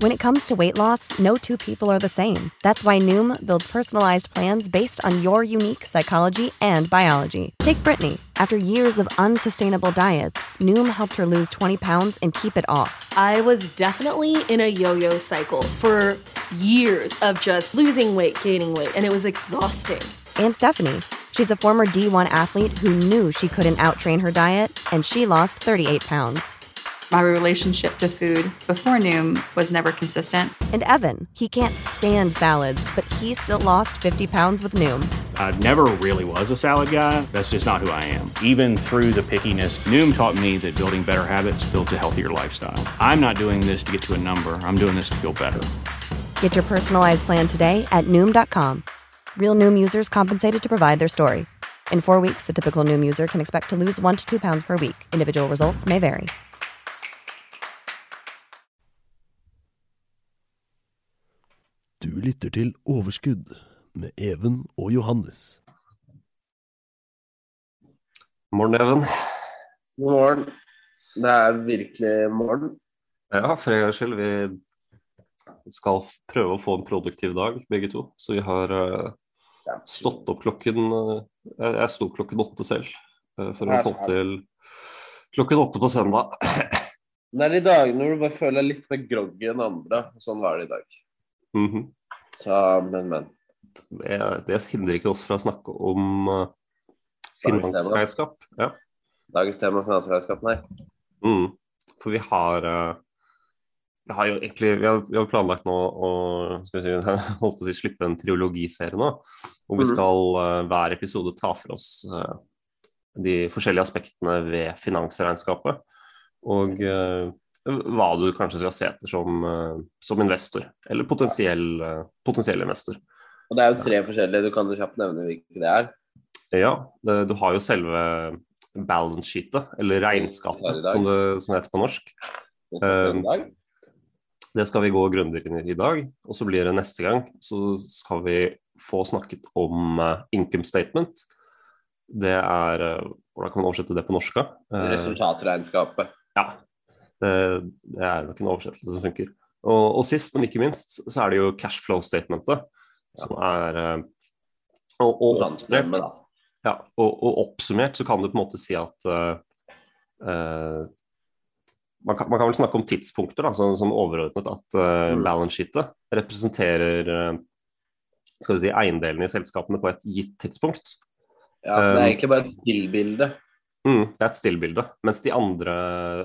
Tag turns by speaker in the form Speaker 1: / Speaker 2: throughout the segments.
Speaker 1: When it comes to weight loss, no two people are the same. That's why Noom builds personalized plans based on your unique psychology and biology. Take Brittany. After years of unsustainable diets, Noom helped her lose 20 pounds and keep it off.
Speaker 2: I was definitely in a yo yo cycle for years of just losing weight, gaining weight, and it was exhausting.
Speaker 1: And Stephanie. She's a former D1 athlete who knew she couldn't outtrain her diet, and she lost 38 pounds.
Speaker 3: My relationship to food before Noom was never consistent.
Speaker 1: And Evan, he can't stand salads, but he still lost 50 pounds with Noom.
Speaker 4: I never really was a salad guy. That's just not who I am. Even through the pickiness, Noom taught me that building better habits builds a healthier lifestyle. I'm not doing this to get to a number, I'm doing this to feel better.
Speaker 1: Get your personalized plan today at Noom.com. Real Noom users compensated to provide their story. In four weeks, the typical Noom user can expect to lose one to two pounds per week. Individual results may vary.
Speaker 5: Du lytter til Overskudd med Even og Johannes.
Speaker 6: Morgen, Even.
Speaker 7: God morgen. Det er virkelig morgen.
Speaker 6: Ja, for en gangs skyld. Vi skal prøve å få en produktiv dag, begge to. Så vi har uh, stått opp klokken uh, Jeg sto klokken åtte selv uh, for å få til klokken åtte på søndag.
Speaker 7: Det er de dagene hvor du bare føler deg litt mer groggy enn andre. Sånn var det i dag.
Speaker 6: Mm -hmm.
Speaker 7: Så, men, men.
Speaker 6: Det, det, hindrer ikke oss fra å snakke om finansregnskap. Ja.
Speaker 7: Dagens tema finansregnskap, nei.
Speaker 6: Mm. For vi har vi har jo egentlig vi har, vi har planlagt nå å si, holdt på å si, slippe en triologiserie nå. Hvor vi skal uh, hver episode ta for oss uh, de forskjellige aspektene ved finansregnskapet. Og uh, hva du kanskje skal se etter som, som investor, eller potensiell, potensiell, investor.
Speaker 7: Og Det er jo tre forskjellige, du kan jo kjapt nevne hvilke det er?
Speaker 6: Ja, det, du har jo selve balance sheetet, eller regnskapet, som det, som det heter på norsk. Det skal vi gå grundigere inn i i dag. Og så blir det neste gang så skal vi få snakket om income statement. Det er Hvordan kan man oversette det på norsk?
Speaker 7: Resultatregnskapet.
Speaker 6: Ja. Det, det, er nok en oversettelse som funker. Og, og, sist, men ikke minst, så er det jo cashflow statementet. Som er og, og, oppsummert, ja, og, oppsummert så kan du på en måte si at man kan, man kan, vel snakke om tidspunkter da, sånn, sånn overordnet. At uh, balance sheetet representerer uh, skal vi si, eiendelene i selskapene på et gitt tidspunkt.
Speaker 7: Ja, så Det er egentlig bare et stillbilde?
Speaker 6: Mm, det er et stillbilde. Mens de andre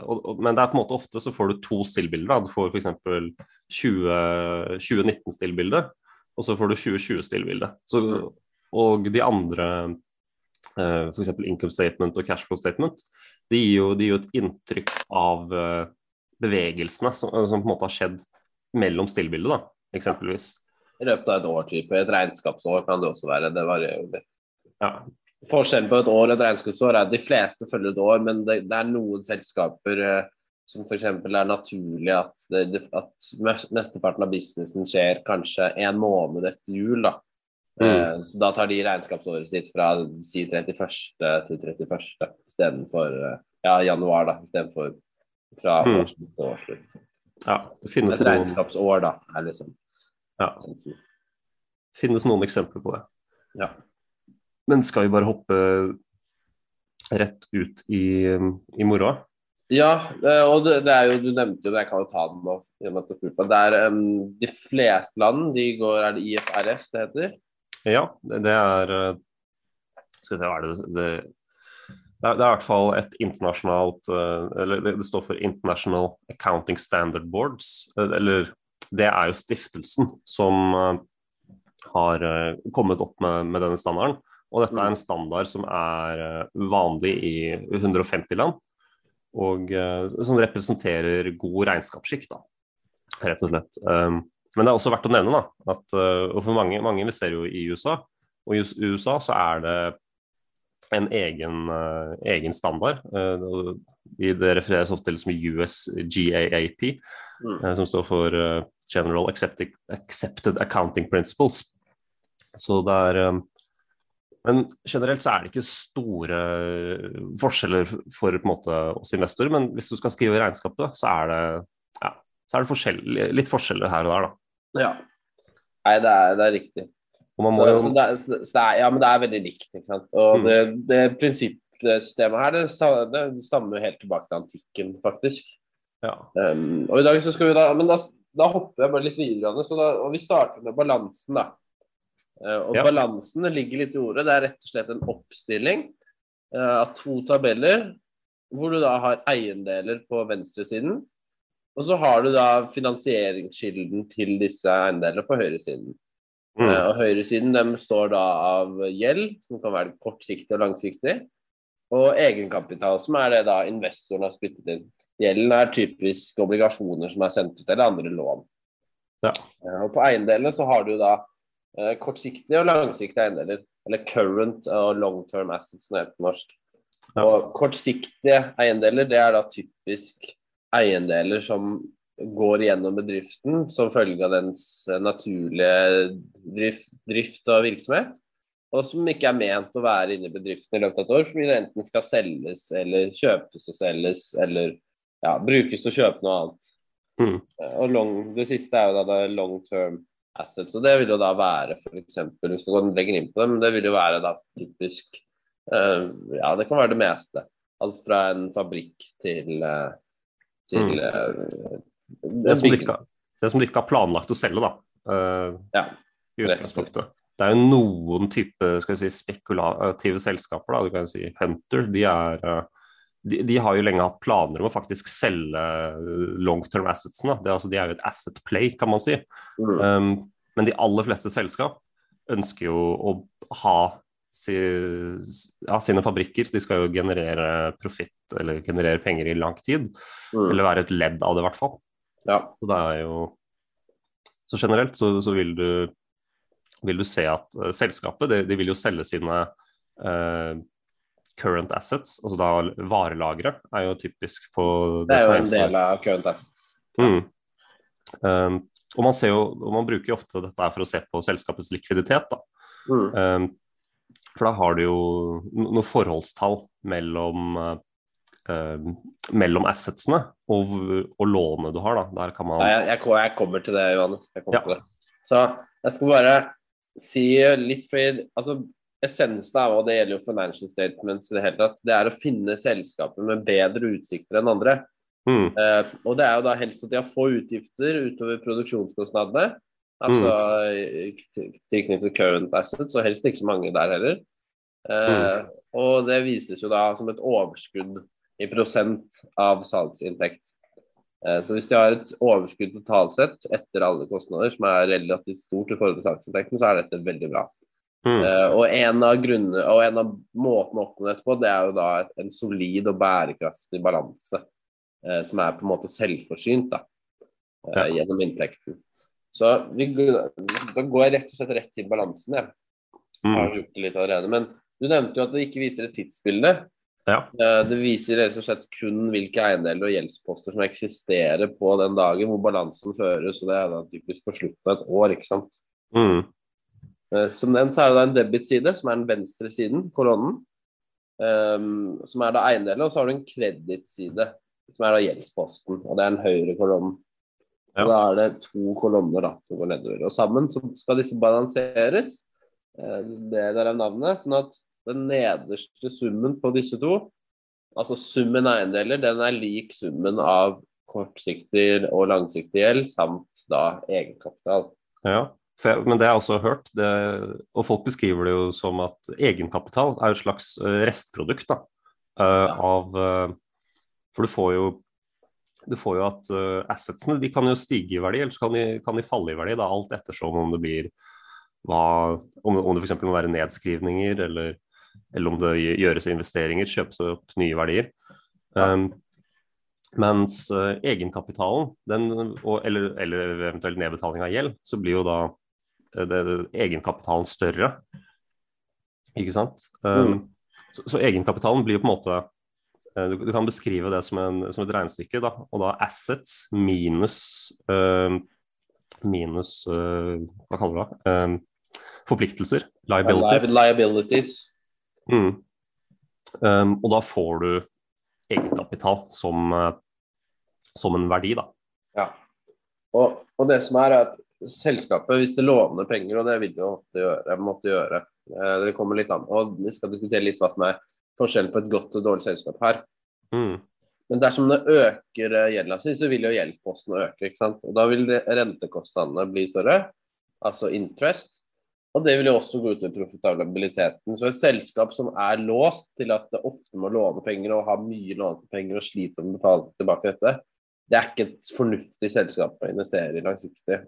Speaker 6: og, og, Men det er på en måte ofte så får du to stillbilder. Du får f.eks. 2019-stillbilde, og så får du 2020-stillbilde. Og de andre uh, f.eks. income statement og cash flow statement, de gir jo, de gir jo et inntrykk av uh, bevegelsene som, som, på en måte har skjedd mellom stillbildet, da, eksempelvis.
Speaker 7: I løpet av et år, type. Et regnskapsår kan det også være. Det varierer jo litt.
Speaker 6: Ja.
Speaker 7: Forskjellen på et år og et regnskapsår er at de fleste følger et år, men det, det er noen selskaper uh, som f.eks. er naturlig at, det, at mesteparten av businessen skjer kanskje en måned etter jul. da. Mm. Uh, så Da tar de regnskapsåret sitt fra si 31. til 31. istedenfor uh, ja, januar, da, istedenfor fra mm. årsslutt til årsslutt.
Speaker 6: Ja, det finnes
Speaker 7: Et regnskapsår, da, er liksom
Speaker 6: ja. finnes noen eksempler på det.
Speaker 7: Ja.
Speaker 6: Men skal vi bare hoppe rett ut i, i moroa?
Speaker 7: Ja, og det, det, er jo, du nevnte jo det, jeg kan jo ta den nå. Det er um, De fleste land de går, er det IFRS det heter?
Speaker 6: Ja, det, det er eh, Skal vi se, hva er det det, det er, i hvert fall et internasjonalt eh, Eller det, det, står for International Accounting Standard Boards. Eh, eller det er jo stiftelsen som har kommet opp med, med denne standarden. Og dette er en standard som er vanlig i 150 land. Og som representerer god regnskapsskikk, da, rett og slett. Um, men det er også verdt å nevne da, at uh, for mange, mange, investerer jo i USA. Og i USA så er det en egen, egen standard. Det refereres ofte til som USGAAP, mm. som står for General Accepted, Accounting Principles. Så det er um, men generelt så er det ikke store forskjeller for måte, oss investorer. Men hvis du skal skrive regnskapet, så er det ja, så er det forskjell, litt forskjeller her og der, da.
Speaker 7: Ja. Nei, det er, det er riktig. Så,
Speaker 6: jo
Speaker 7: så det, så det er, ja, men det er veldig likt. ikke sant? Og
Speaker 6: Mm.
Speaker 7: det, det prinsippsystemet her det, det stammer helt tilbake til antikken, faktisk.
Speaker 6: ja.
Speaker 7: Um, og i dag så skal vi da Men da, da hopper jeg bare litt videre. Så da, og vi starter med balansen, da. Eh, og
Speaker 6: Ja.
Speaker 7: balansen ligger litt i ordet. Det er rett og slett en oppstilling eh, av to tabeller, hvor du da har eiendeler på venstresiden. Og så har du da finansieringskilden til disse eiendelene på høyresiden.
Speaker 6: Mm.
Speaker 7: Eh, og høyresiden dem består da av gjeld, som kan være kortsiktig og langsiktig, og egenkapital, som er det da investoren har spyttet inn. Gjelden er typisk obligasjoner som er sendt ut, eller andre lån.
Speaker 6: Ja.
Speaker 7: Og på eiendelene så har du da kortsiktige og langsiktige eiendeler, eller current og long term assets, som det heter på norsk. Og kortsiktige eiendeler, det er da typisk eiendeler som går gjennom bedriften som følge av dens eh, naturlige drift, drift og virksomhet, og som ikke er ment å være inne i bedriften i løpet av et år, fordi det enten skal selges eller kjøpes og selges, eller ja, brukes til å kjøpe noe annet.
Speaker 6: Mm.
Speaker 7: Eh, Og long, det siste er jo da det long term assets, og det vil jo da være f.eks. Vi skal gå lenger inn på det, men det vil jo være da typisk uh, Ja, det kan være det meste. Alt fra en fabrikk til uh, til eh,
Speaker 6: Det som,
Speaker 7: de
Speaker 6: ikke, det som du ikke har planlagt å selge, da.
Speaker 7: Ja.
Speaker 6: I utgangspunktet. Det er jo noen type skal vi si, spekulative selskaper, da, du kan si Hunter. De, er, de, de har jo lenge hatt planer om å faktisk selge long term assetsene. Det, er altså, de er jo et asset play, kan man si.
Speaker 7: Mm.
Speaker 6: Um, men de aller fleste selskap ønsker jo å ha si, ja, sine fabrikker. De skal jo generere profitt eller generere penger i lang tid.
Speaker 7: Mm.
Speaker 6: Eller være et ledd av det, i hvert fall.
Speaker 7: Ja.
Speaker 6: Så det er jo Så generelt så, så vil du vil du se at uh, selskapet de, de vil jo selge sine eh, current assets, altså da varelagre, er jo typisk på
Speaker 7: Det er jo en del av current assets.
Speaker 6: Mm. Um, og man ser jo, og man bruker jo ofte dette for å se på selskapets likviditet. da.
Speaker 7: Mm.
Speaker 6: Um, for da har du jo noen forholdstall mellom, uh, mellom assetsene og, og lånet du har. da. Der kan man
Speaker 7: Ja, jeg, jeg, jeg kommer til det, Johannes. Jeg kommer
Speaker 6: Ja.
Speaker 7: til det. Så jeg skal bare si litt fordi altså, Essensen av, og det gjelder jo financial statements i det hele tatt, det er å finne selskaper med bedre utsikter enn andre.
Speaker 6: mm,
Speaker 7: Uh, og det er jo da helst at de har få utgifter utover produksjonskostnadene. Altså
Speaker 6: Mm.
Speaker 7: tilknyttet current assets, og helst ikke så mange der heller. Uh,
Speaker 6: Mm.
Speaker 7: Og det vises jo da som et overskudd i prosent av salgsinntekt. Eh, så hvis de har et overskudd totalt sett etter alle kostnader, som er relativt stort i forhold til salgsinntekten, så er dette veldig bra.
Speaker 6: Mm,
Speaker 7: Eh, og en av grunnene, og en av måtene å oppnå dette på, det er jo da et, en solid og bærekraftig balanse. Uh, som er på en måte selvforsynt da, uh,
Speaker 6: Ja.
Speaker 7: gjennom inntekten. Så vi, da går jeg rett og slett rett til balansen. Jeg har
Speaker 6: mm,
Speaker 7: gjort det litt allerede. Men du nevnte jo at det ikke viser et tidsbilde.
Speaker 6: ja.
Speaker 7: Det viser rett og slett kun hvilke eiendeler og gjeldsposter som eksisterer på den dagen hvor balansen føres. og Det er da typisk på slutten av et år. ikke sant?
Speaker 6: Mm,
Speaker 7: Som nevnt så er det en debitside, som er den venstre siden, kolonnen. um, som er da eiendeler, og så har du en kredittside, som er da gjeldsposten. Og det er den høyre kolonnen.
Speaker 6: Ja.
Speaker 7: Da er det to kolonner da, som går nedover. Og sammen så skal disse balanseres. Eh, Det der er navnet. Sånn at den nederste summen på disse to, altså summen eiendeler, den er lik summen av kortsiktig og langsiktig gjeld, samt da egenkapital.
Speaker 6: ja. Jeg, men det har jeg også hørt, det, og folk beskriver det jo som at egenkapital er et slags eh, restprodukt da, eh, av eh, For du får jo du får jo at assetsene de kan jo stige i verdi, eller så kan de, kan de falle i verdi. Da, alt ettersom om det blir hva, om, om det f.eks. må være nedskrivninger, eller, eller om det gjøres investeringer, kjøpes opp nye verdier. Um, mens egenkapitalen, den, og, eller, eller eventuelt nedbetaling av gjeld, så blir jo da det, egenkapitalen større. Ikke sant? Um, så, så egenkapitalen blir på en måte eh, du, du kan beskrive det som, en, som et regnestykke, da, og da assets minus uh, minus uh, Hva kaller du det? Eh, forpliktelser. Liabilities.
Speaker 7: Liabilities.
Speaker 6: Mm. Um, og da får du egenkapital som, eh, som en verdi, da.
Speaker 7: Ja. Og, og det som er at selskapet, hvis det låner penger, og det vil det jo ofte gjøre, måtte gjøre, eh, det kommer litt an, og vi skal diskutere litt hva som er forskjellen på et godt og dårlig selskap her.
Speaker 6: Mm.
Speaker 7: Men dersom det øker eh, gjelda si, så vil jo gjeldsposten øke. ikke sant? Og Da vil rentekostnadene bli større, altså interest. Og det vil jo også gå ut over profitabiliteten. Så et selskap som er låst til at det ofte må låne penger og ha mye lånte penger og sliter med å betale tilbake dette, det er ikke et fornuftig selskap å investere i langsiktig.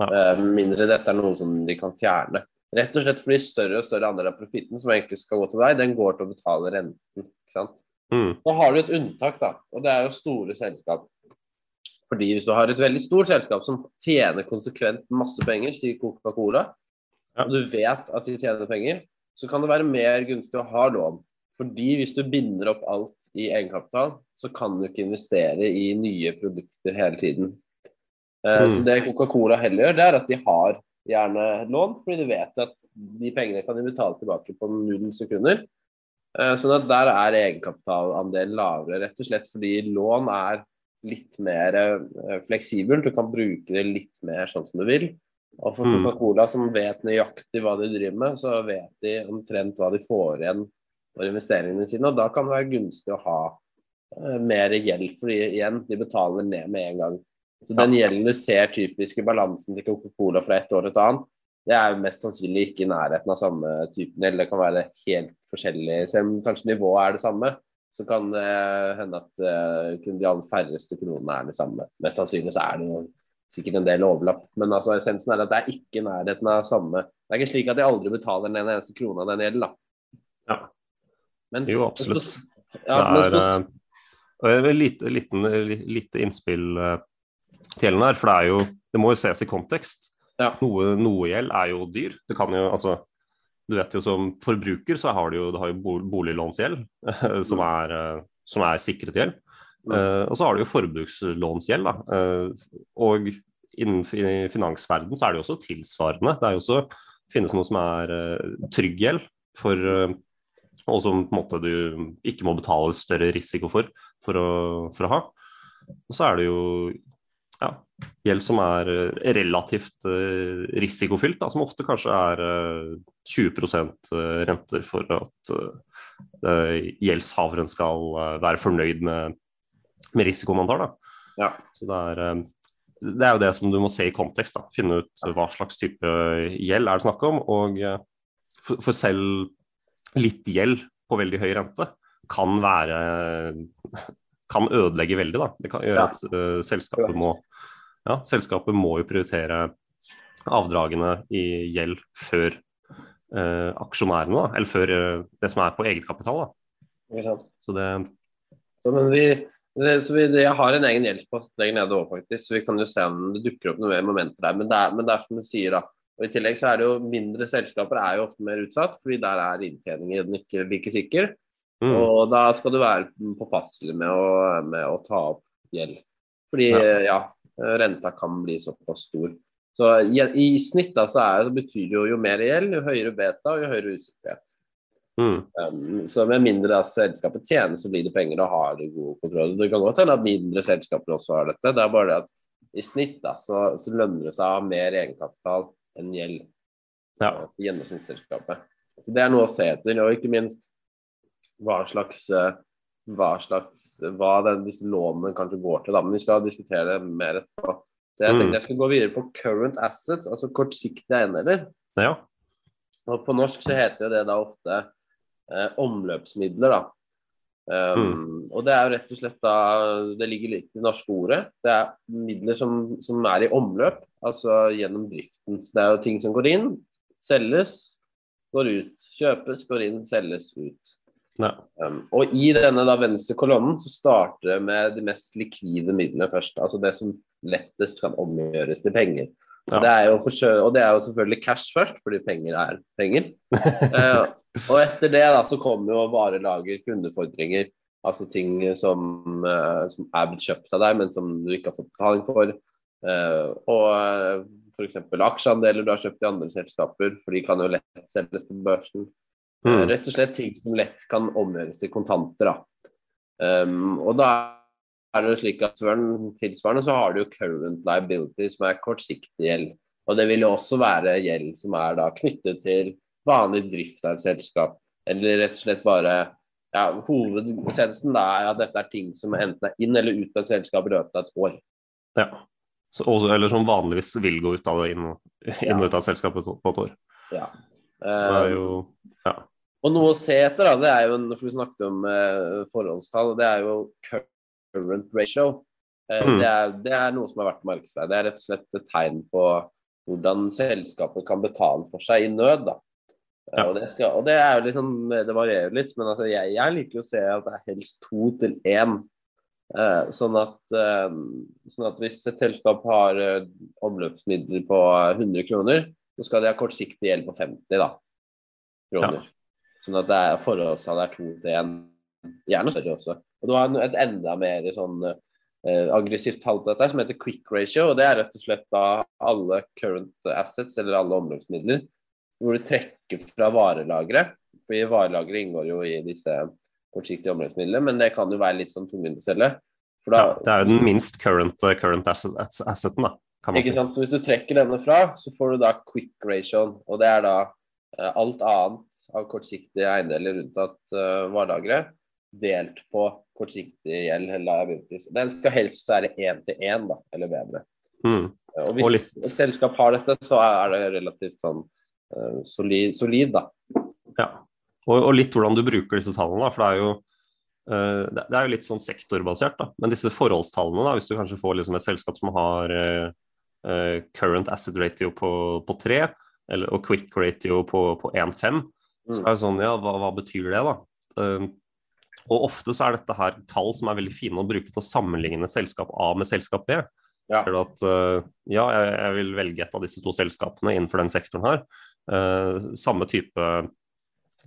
Speaker 6: Ja.
Speaker 7: Eh, mindre dette er noe som de kan fjerne. Rett og slett fordi større og større andel av profitten som egentlig skal gå til deg, den går til å betale renten. ikke sant?
Speaker 6: Mm.
Speaker 7: Nå har du et unntak, da, og det er jo store selskap. Fordi hvis du har et veldig stort selskap som tjener konsekvent masse penger, sier Coca-Cola,
Speaker 6: Ja.
Speaker 7: og du vet at de tjener penger, så kan det være mer gunstig å ha lån. Fordi hvis du binder opp alt i egenkapital, så kan du ikke investere i nye produkter hele tiden. Eh,
Speaker 6: Mm.
Speaker 7: Så det Coca-Cola heller gjør, det er at de har gjerne lån, fordi de vet at de pengene kan de betale tilbake på null sekunder. Eh, Sånn at der er egenkapitalandelen lavere, rett og slett fordi lån er litt mer eh, fleksibelt. Du kan bruke det litt mer sånn som du vil. Og for
Speaker 6: Mm.
Speaker 7: Coca-Cola, som vet nøyaktig hva de driver med, så vet de omtrent hva de får igjen for investeringene sine. Og da kan det være gunstig å ha mer gjeld, fordi igjen, de betaler ned med en gang. Så den gjelden du ser typisk i balansen til Coca-Cola fra et år til et annet, det er mest sannsynlig ikke i nærheten av samme typen gjeld. Det kan være helt forskjellig. Selv om kanskje nivået er det samme, så kan det hende at eh, kun de aller færreste kronene er det samme. Mest sannsynlig så er det jo sikkert en del overlapp. Men altså, essensen er at det er ikke i nærheten av samme. Det er ikke slik at de aldri betaler den eneste krona den gjelden, da.
Speaker 6: Ja.
Speaker 7: Men,
Speaker 6: Jo, absolutt.
Speaker 7: Ja, men
Speaker 6: det
Speaker 7: så-
Speaker 6: er eh, og jeg vil lite, liten, li- lite innspill eh, her, for det er jo Det må jo ses i kontekst.
Speaker 7: Ja.
Speaker 6: Noe, noe gjeld er jo dyr. Det kan jo altså Du vet jo som forbruker så har du jo, har jo boliglånsgjeld, som, er, eh, som er sikret gjeld.
Speaker 7: Mm.
Speaker 6: Eh, og så har du jo forbrukslånsgjeld. Da. Eh, og innen i finansverden så er det jo også tilsvarende. Det er jo også finnes noe som er uh, trygg gjeld, for, eh, og som på en måte du ikke må betale større risiko for for å, for å ha. Og så er det jo ja, gjeld som er eh, relativt eh, risikofylt, da, som ofte kanskje er eh, 20 renter for at eh, gjeldshaveren skal eh, være fornøyd med, med risikoen man tar. Da.
Speaker 7: Ja.
Speaker 6: Så det er, eh, det er jo det som du må se i kontekst. Da. Finne ut hva slags type gjeld er det snakk om. Og eh, for, for selv litt gjeld på veldig høy rente kan være kan ødelegge veldig. Da. Det kan gjøre at uh, selskapet må ja, selskapet må jo prioritere avdragene i gjeld før uh, aksjonærene, da, eller før uh, det som er på egenkapital. Så det
Speaker 7: Så, men vi, det, så vi, jeg har en egen gjeldspost lenger nede òg, faktisk. Så vi kan jo se om det dukker opp noen momenter der. Men det er, men det er som du sier, da. Og I tillegg så er det jo mindre selskaper er jo ofte mer utsatt, fordi der er inntjeningen ikke like sikker.
Speaker 6: Mm,
Speaker 7: Og da skal du være påpasselig med å, med å ta opp gjeld. Fordi
Speaker 6: Ja.
Speaker 7: ja. renta kan bli såpass stor. Så i, i snitt da, så, er, så betyr det jo jo mer gjeld, jo høyere beta og jo høyere usikkerhet.
Speaker 6: mm,
Speaker 7: Um, så med mindre da selskapet tjener, så blir det penger og har det god kontroll. Det kan godt hende at mindre selskaper også har dette. Det er bare det at i snitt da, så, så lønner det seg å ha mer egenkapital enn gjeld.
Speaker 6: Ja.
Speaker 7: Gjennomsnittsselskapet. Så Det er noe å se etter. Og ikke minst hva slags uh, hva slags hva den, disse lånene kanskje går til. Da. Men vi skal diskutere det mer etterpå. Så jeg
Speaker 6: Mm.
Speaker 7: tenkte jeg skulle gå videre på current assets, altså kortsiktige eiendeler.
Speaker 6: ja.
Speaker 7: Og på norsk så heter det da ofte eh, omløpsmidler, da. Um, Og det er jo rett og slett da Det ligger litt i det norske ordet. Det er midler som, som er i omløp, altså gjennom driften. Så det er jo ting som går inn, selges, går ut. Kjøpes, går inn, selges, ut. Um, og i denne da venstre kolonnen så starter det med de mest likvide midlene først. Altså det som lettest kan omgjøres til penger.
Speaker 6: Ja.
Speaker 7: Det forsø- og det er jo selvfølgelig cash først, fordi penger er penger. uh, og etter det da så kommer jo varelager, kundefordringer. Altså ting som, uh, som er blitt kjøpt av deg, men som du ikke har fått betaling for. Uh, og f.eks. aksjeandeler du har kjøpt i andre selskaper, for de kan jo lett selges på børsen. Eh,
Speaker 6: Mm.
Speaker 7: Rett og slett ting som lett kan omgjøres til kontanter. Da. Um, og da er det slik at tilsvarende så har du jo current liability, som er kortsiktig gjeld. Og det vil jo også være gjeld som er da knyttet til vanlig drift av et selskap. Eller rett og slett bare ja, Hovedessensen er at dette er ting som enten er inn eller ut av et selskap i løpet av et år.
Speaker 6: Ja. Så, også, eller som vanligvis vil gå ut av det inn, inn og ut av selskapet på et år.
Speaker 7: Ja.
Speaker 6: Så det er jo ja.
Speaker 7: Og noe å se etter, da, det er jo, for vi snakket om eh, forholdstall, det er jo current ratio. Eh,
Speaker 6: Mm.
Speaker 7: det, er, det er noe som har vært seg. Det er rett og slett et tegn på hvordan selskapet kan betale for seg i nød. da. Eh,
Speaker 6: Ja.
Speaker 7: Og, det skal, og det er jo litt sånn, det varierer litt, men altså, jeg, jeg liker å se at det er helst to til én. Eh, sånn, at, eh, sånn at hvis et selskap har eh, omløpsmidler på 100 kroner, så skal de ha kortsiktig gjeld på 50 da, kroner. Sånn at det er forholdstallet er to til én. Gjerne større også. Og du har en- et enda mer sånn eh, aggressivt tall på dette, som heter quick ratio. og Det er rett og slett da alle current assets, eller alle omløpsmidler, hvor du trekker fra varelageret. Fordi varelageret inngår jo i disse kortsiktige omløpsmidlene, men det kan jo være litt sånn tungvint å selge.
Speaker 6: Ja. Det er jo den minst current, current asset, asseten, da, kan man
Speaker 7: ikke
Speaker 6: si.
Speaker 7: sant? Hvis du trekker denne fra, så får du da quick ratioen. Og det er da eh, alt annet av kortsiktige eiendeler unntatt uh, varelagre delt på kortsiktig gjeld eller liabilities. Den skal helst være én til én, eller bedre.
Speaker 6: Mm.
Speaker 7: Og hvis
Speaker 6: Og
Speaker 7: et selskap har dette, så er det relativt sånn uh, solid, solid, da.
Speaker 6: Ja. Og, og litt hvordan du bruker disse tallene, da, for det er jo eh, det er jo litt sånn sektorbasert, da. Men disse forholdstallene, da, hvis du kanskje får liksom et selskap som har eh, eh, current asset ratio på, på 3, eller, og quick ratio på, på 1,5, så
Speaker 7: Mm.
Speaker 6: er det sånn, ja, hva, hva betyr det, da? Eh, og ofte så er dette her tall som er veldig fine å bruke til å sammenligne selskap A med selskap B.
Speaker 7: Ja.
Speaker 6: Ser du at eh, ja, jeg, jeg vil velge et av disse to selskapene innenfor den sektoren her. Eh, samme type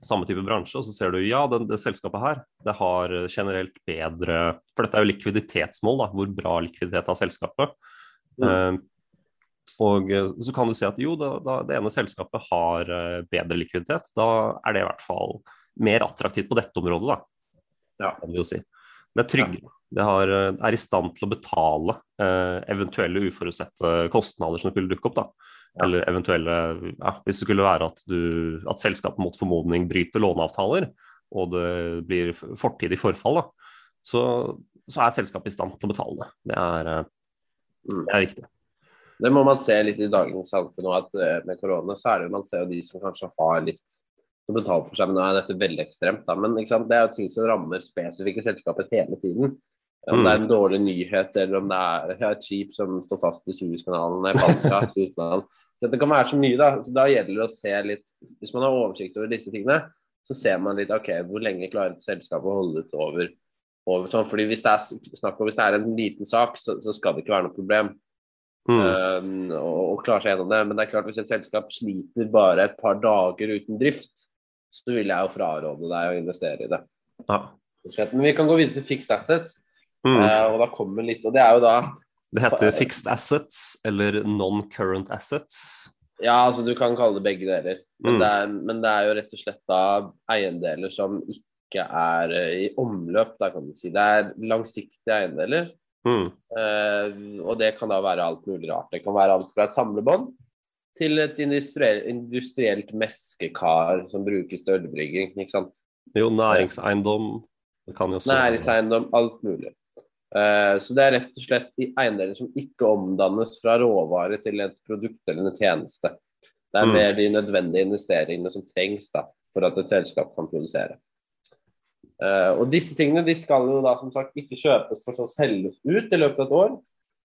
Speaker 6: samme type bransje, og så ser du ja, det, det selskapet her det har generelt bedre For dette er jo likviditetsmål, da, hvor bra likviditet har selskapet. Eh, og eh, så kan du se at jo, da, da det ene selskapet har eh, bedre likviditet. Da er det i hvert fall mer attraktivt på dette området, da.
Speaker 7: Ja.
Speaker 6: Kan vi jo si. Det er tryggere. Det har, eh, er i stand til å betale eh, eventuelle uforutsette kostnader som skulle dukke opp. da. Eller eventuelle ja, Hvis det skulle være at, du, at selskapet mot formodning bryter låneavtaler, og det blir fortidig forfall, da, så, så er selskapet i stand til å betale det. Det er,
Speaker 7: Mm.
Speaker 6: det er viktig.
Speaker 7: Det må man se litt i dagens samfunn òg, at eh, med korona så er det jo man ser jo de som kanskje har litt å betale for seg. Men nå er dette veldig ekstremt, da. Men det er jo ting som rammer spesifikke selskaper hele tiden. Om det er en dårlig nyhet, eller om det er et skip som står fast i Suezkanalen, Det kan være så mye, da. Så da gjelder det å se litt Hvis man har oversikt over disse tingene, så ser man litt OK, hvor lenge klarer et selskap å holde ut over, over sånn. Fordi hvis det er snakk om hvis det er en liten sak, så, så skal det ikke være noe problem.
Speaker 6: Mm.
Speaker 7: Um, og, og klare seg gjennom det. Men det er klart hvis et selskap sliter bare et par dager uten drift, så vil jeg jo fraråde deg å investere i det.
Speaker 6: Ja.
Speaker 7: Men vi kan gå videre til fixed assets.
Speaker 6: Mm.
Speaker 7: Uh, og da kommer litt, og det er jo da
Speaker 6: Det heter fixed assets eller non-current assets.
Speaker 7: Ja, altså du kan kalle det begge deler. Men,
Speaker 6: Mm.
Speaker 7: det, er, men det er jo rett og slett da eiendeler som ikke er eh, i omløp, da kan du si. Det er langsiktige eiendeler.
Speaker 6: Mm.
Speaker 7: Uh, og det kan da være alt mulig rart. Det kan være alt fra et samlebånd til et industriell, industrielt meskekar som brukes til ølbrygging. ikke sant?
Speaker 6: Jo, næringseiendom. Det kan jo også
Speaker 7: Næringseiendom, alt mulig. Uh, så det er rett og slett i eiendeler som ikke omdannes fra råvare til et produkt eller en tjeneste. Det er
Speaker 6: Mm.
Speaker 7: mer de nødvendige investeringene som trengs da, for at et selskap kan produsere. Eh, og disse tingene de skal jo da som sagt ikke kjøpes for så å selges ut i løpet av et år.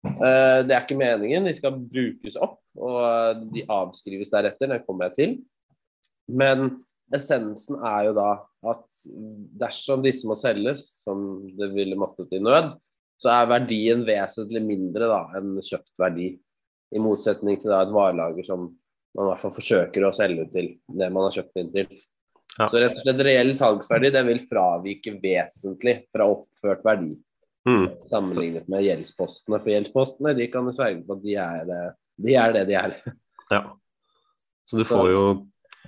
Speaker 7: Uh, det er ikke meningen, de skal brukes opp, og de avskrives deretter. Det kommer jeg til. Men essensen er jo da at dersom disse må selges, som det ville måttet i nød, så er verdien vesentlig mindre da enn kjøpt verdi. I motsetning til da et varelager som man i hvert fall forsøker å selge ut til det man har kjøpt inn til.
Speaker 6: Ja.
Speaker 7: Så rett og slett reell salgsverdi den vil fravike vesentlig fra oppført verdi
Speaker 6: Mm.
Speaker 7: sammenlignet med gjeldspostene. For gjeldspostene de kan du sverge på at de er det de er. Det de er.
Speaker 6: Ja. Så du får jo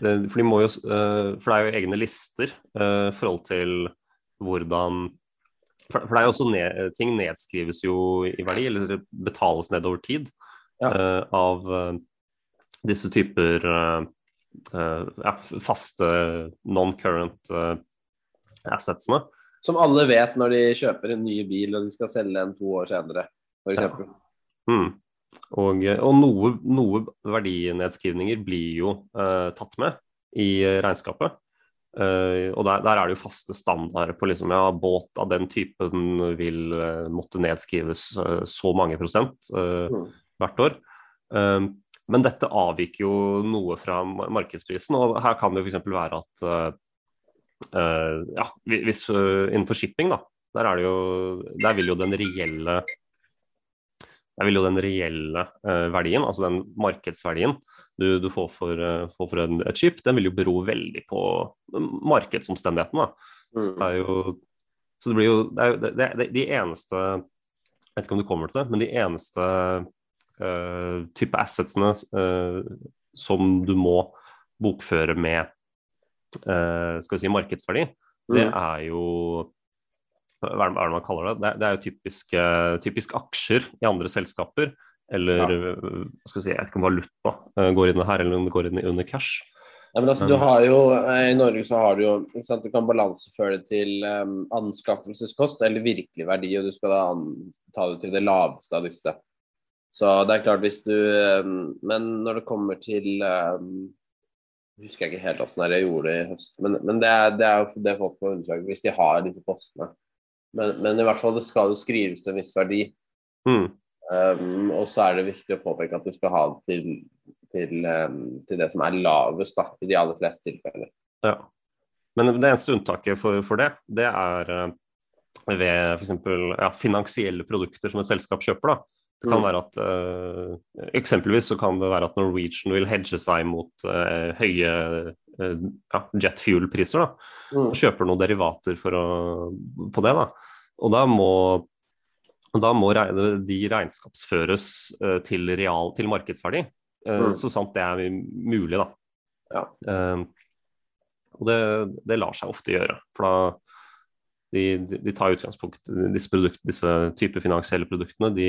Speaker 6: det- For de må jo eh, For det er jo egne lister eh, i forhold til hvordan For, det er jo også ned, ting nedskrives jo i verdi, eller betales ned over tid
Speaker 7: Ja.
Speaker 6: eh, av disse typer ja, faste non-current eh, assetsene.
Speaker 7: Som alle vet når de kjøper en ny bil og de skal selge den to år senere, f.eks.
Speaker 6: Mm. Og, og noe, noe verdinedskrivninger blir jo uh, tatt med i eh, regnskapet. Uh, og der, der er det jo faste standarder på liksom, ja, båt av den typen vil uh, måtte nedskrives eh, så mange prosent eh,
Speaker 7: Mm.
Speaker 6: hvert år. Eh, men dette avviker jo noe fra markedsprisen, og her kan det jo f.eks. være at eh, ja, hvis uh, innenfor shipping, da, der, er det jo, der vil jo den reelle der vil jo den reelle uh, verdien, altså den markedsverdien du, du får for, uh, får for en, et skip, den vil jo bero veldig på markedsomstendighetene. Mm. Så det er jo så det blir jo, det er det, det, De eneste Jeg vet ikke om du kommer til det, men de eneste type assetsene eh, som du må bokføre med eh, skal vi si markedsverdi, det
Speaker 7: Mm.
Speaker 6: er jo hva er det man kaller det? Det, er- det er jo typisk, eh, typisk aksjer i andre selskaper. Eller
Speaker 7: Ja.
Speaker 6: eh, skal vi si, jeg vet ikke om valuta eh, går inn her, eller om det går inn under cash.
Speaker 7: Ja, men altså, du har jo, eh, I Norge så har du jo ikke sant, Du kan balanseføre det til um, anskaffelseskost eller virkelig verdi, og du skal da ta det til det laveste av disse. Så det er klart hvis du um, Men når det kommer til um, husker jeg ikke helt hvordan jeg gjorde det i høst, men, men det, er, det er det folk må undersøke hvis de har disse postene. Men, men i hvert fall det skal jo skrives til en viss verdi.
Speaker 6: Mm.
Speaker 7: Um, og så er det viktig å påpeke at du skal ha det til, til, um, til det som er lavest, da, i de aller fleste tilfeller.
Speaker 6: Ja. Men det eneste unntaket for, for det, det er ved f.eks. Ja, finansielle produkter som et selskap kjøper. da. Det kan
Speaker 7: Mm.
Speaker 6: være at uh, Eksempelvis så kan det være at Norwegian vil hedge seg mot uh, høye uh, ja, jet fuel-priser.
Speaker 7: Mm.
Speaker 6: kjøper noen derivater for å, på det. da. Og da må, da må de regnskapsføres til, real, til markedsverdi,
Speaker 7: Mm.
Speaker 6: så sant det er mulig. da.
Speaker 7: Ja.
Speaker 6: Og det, det lar seg ofte gjøre. for da de, de, de tar utgangspunkt i disse, produkt, disse type finansielle produktene. De,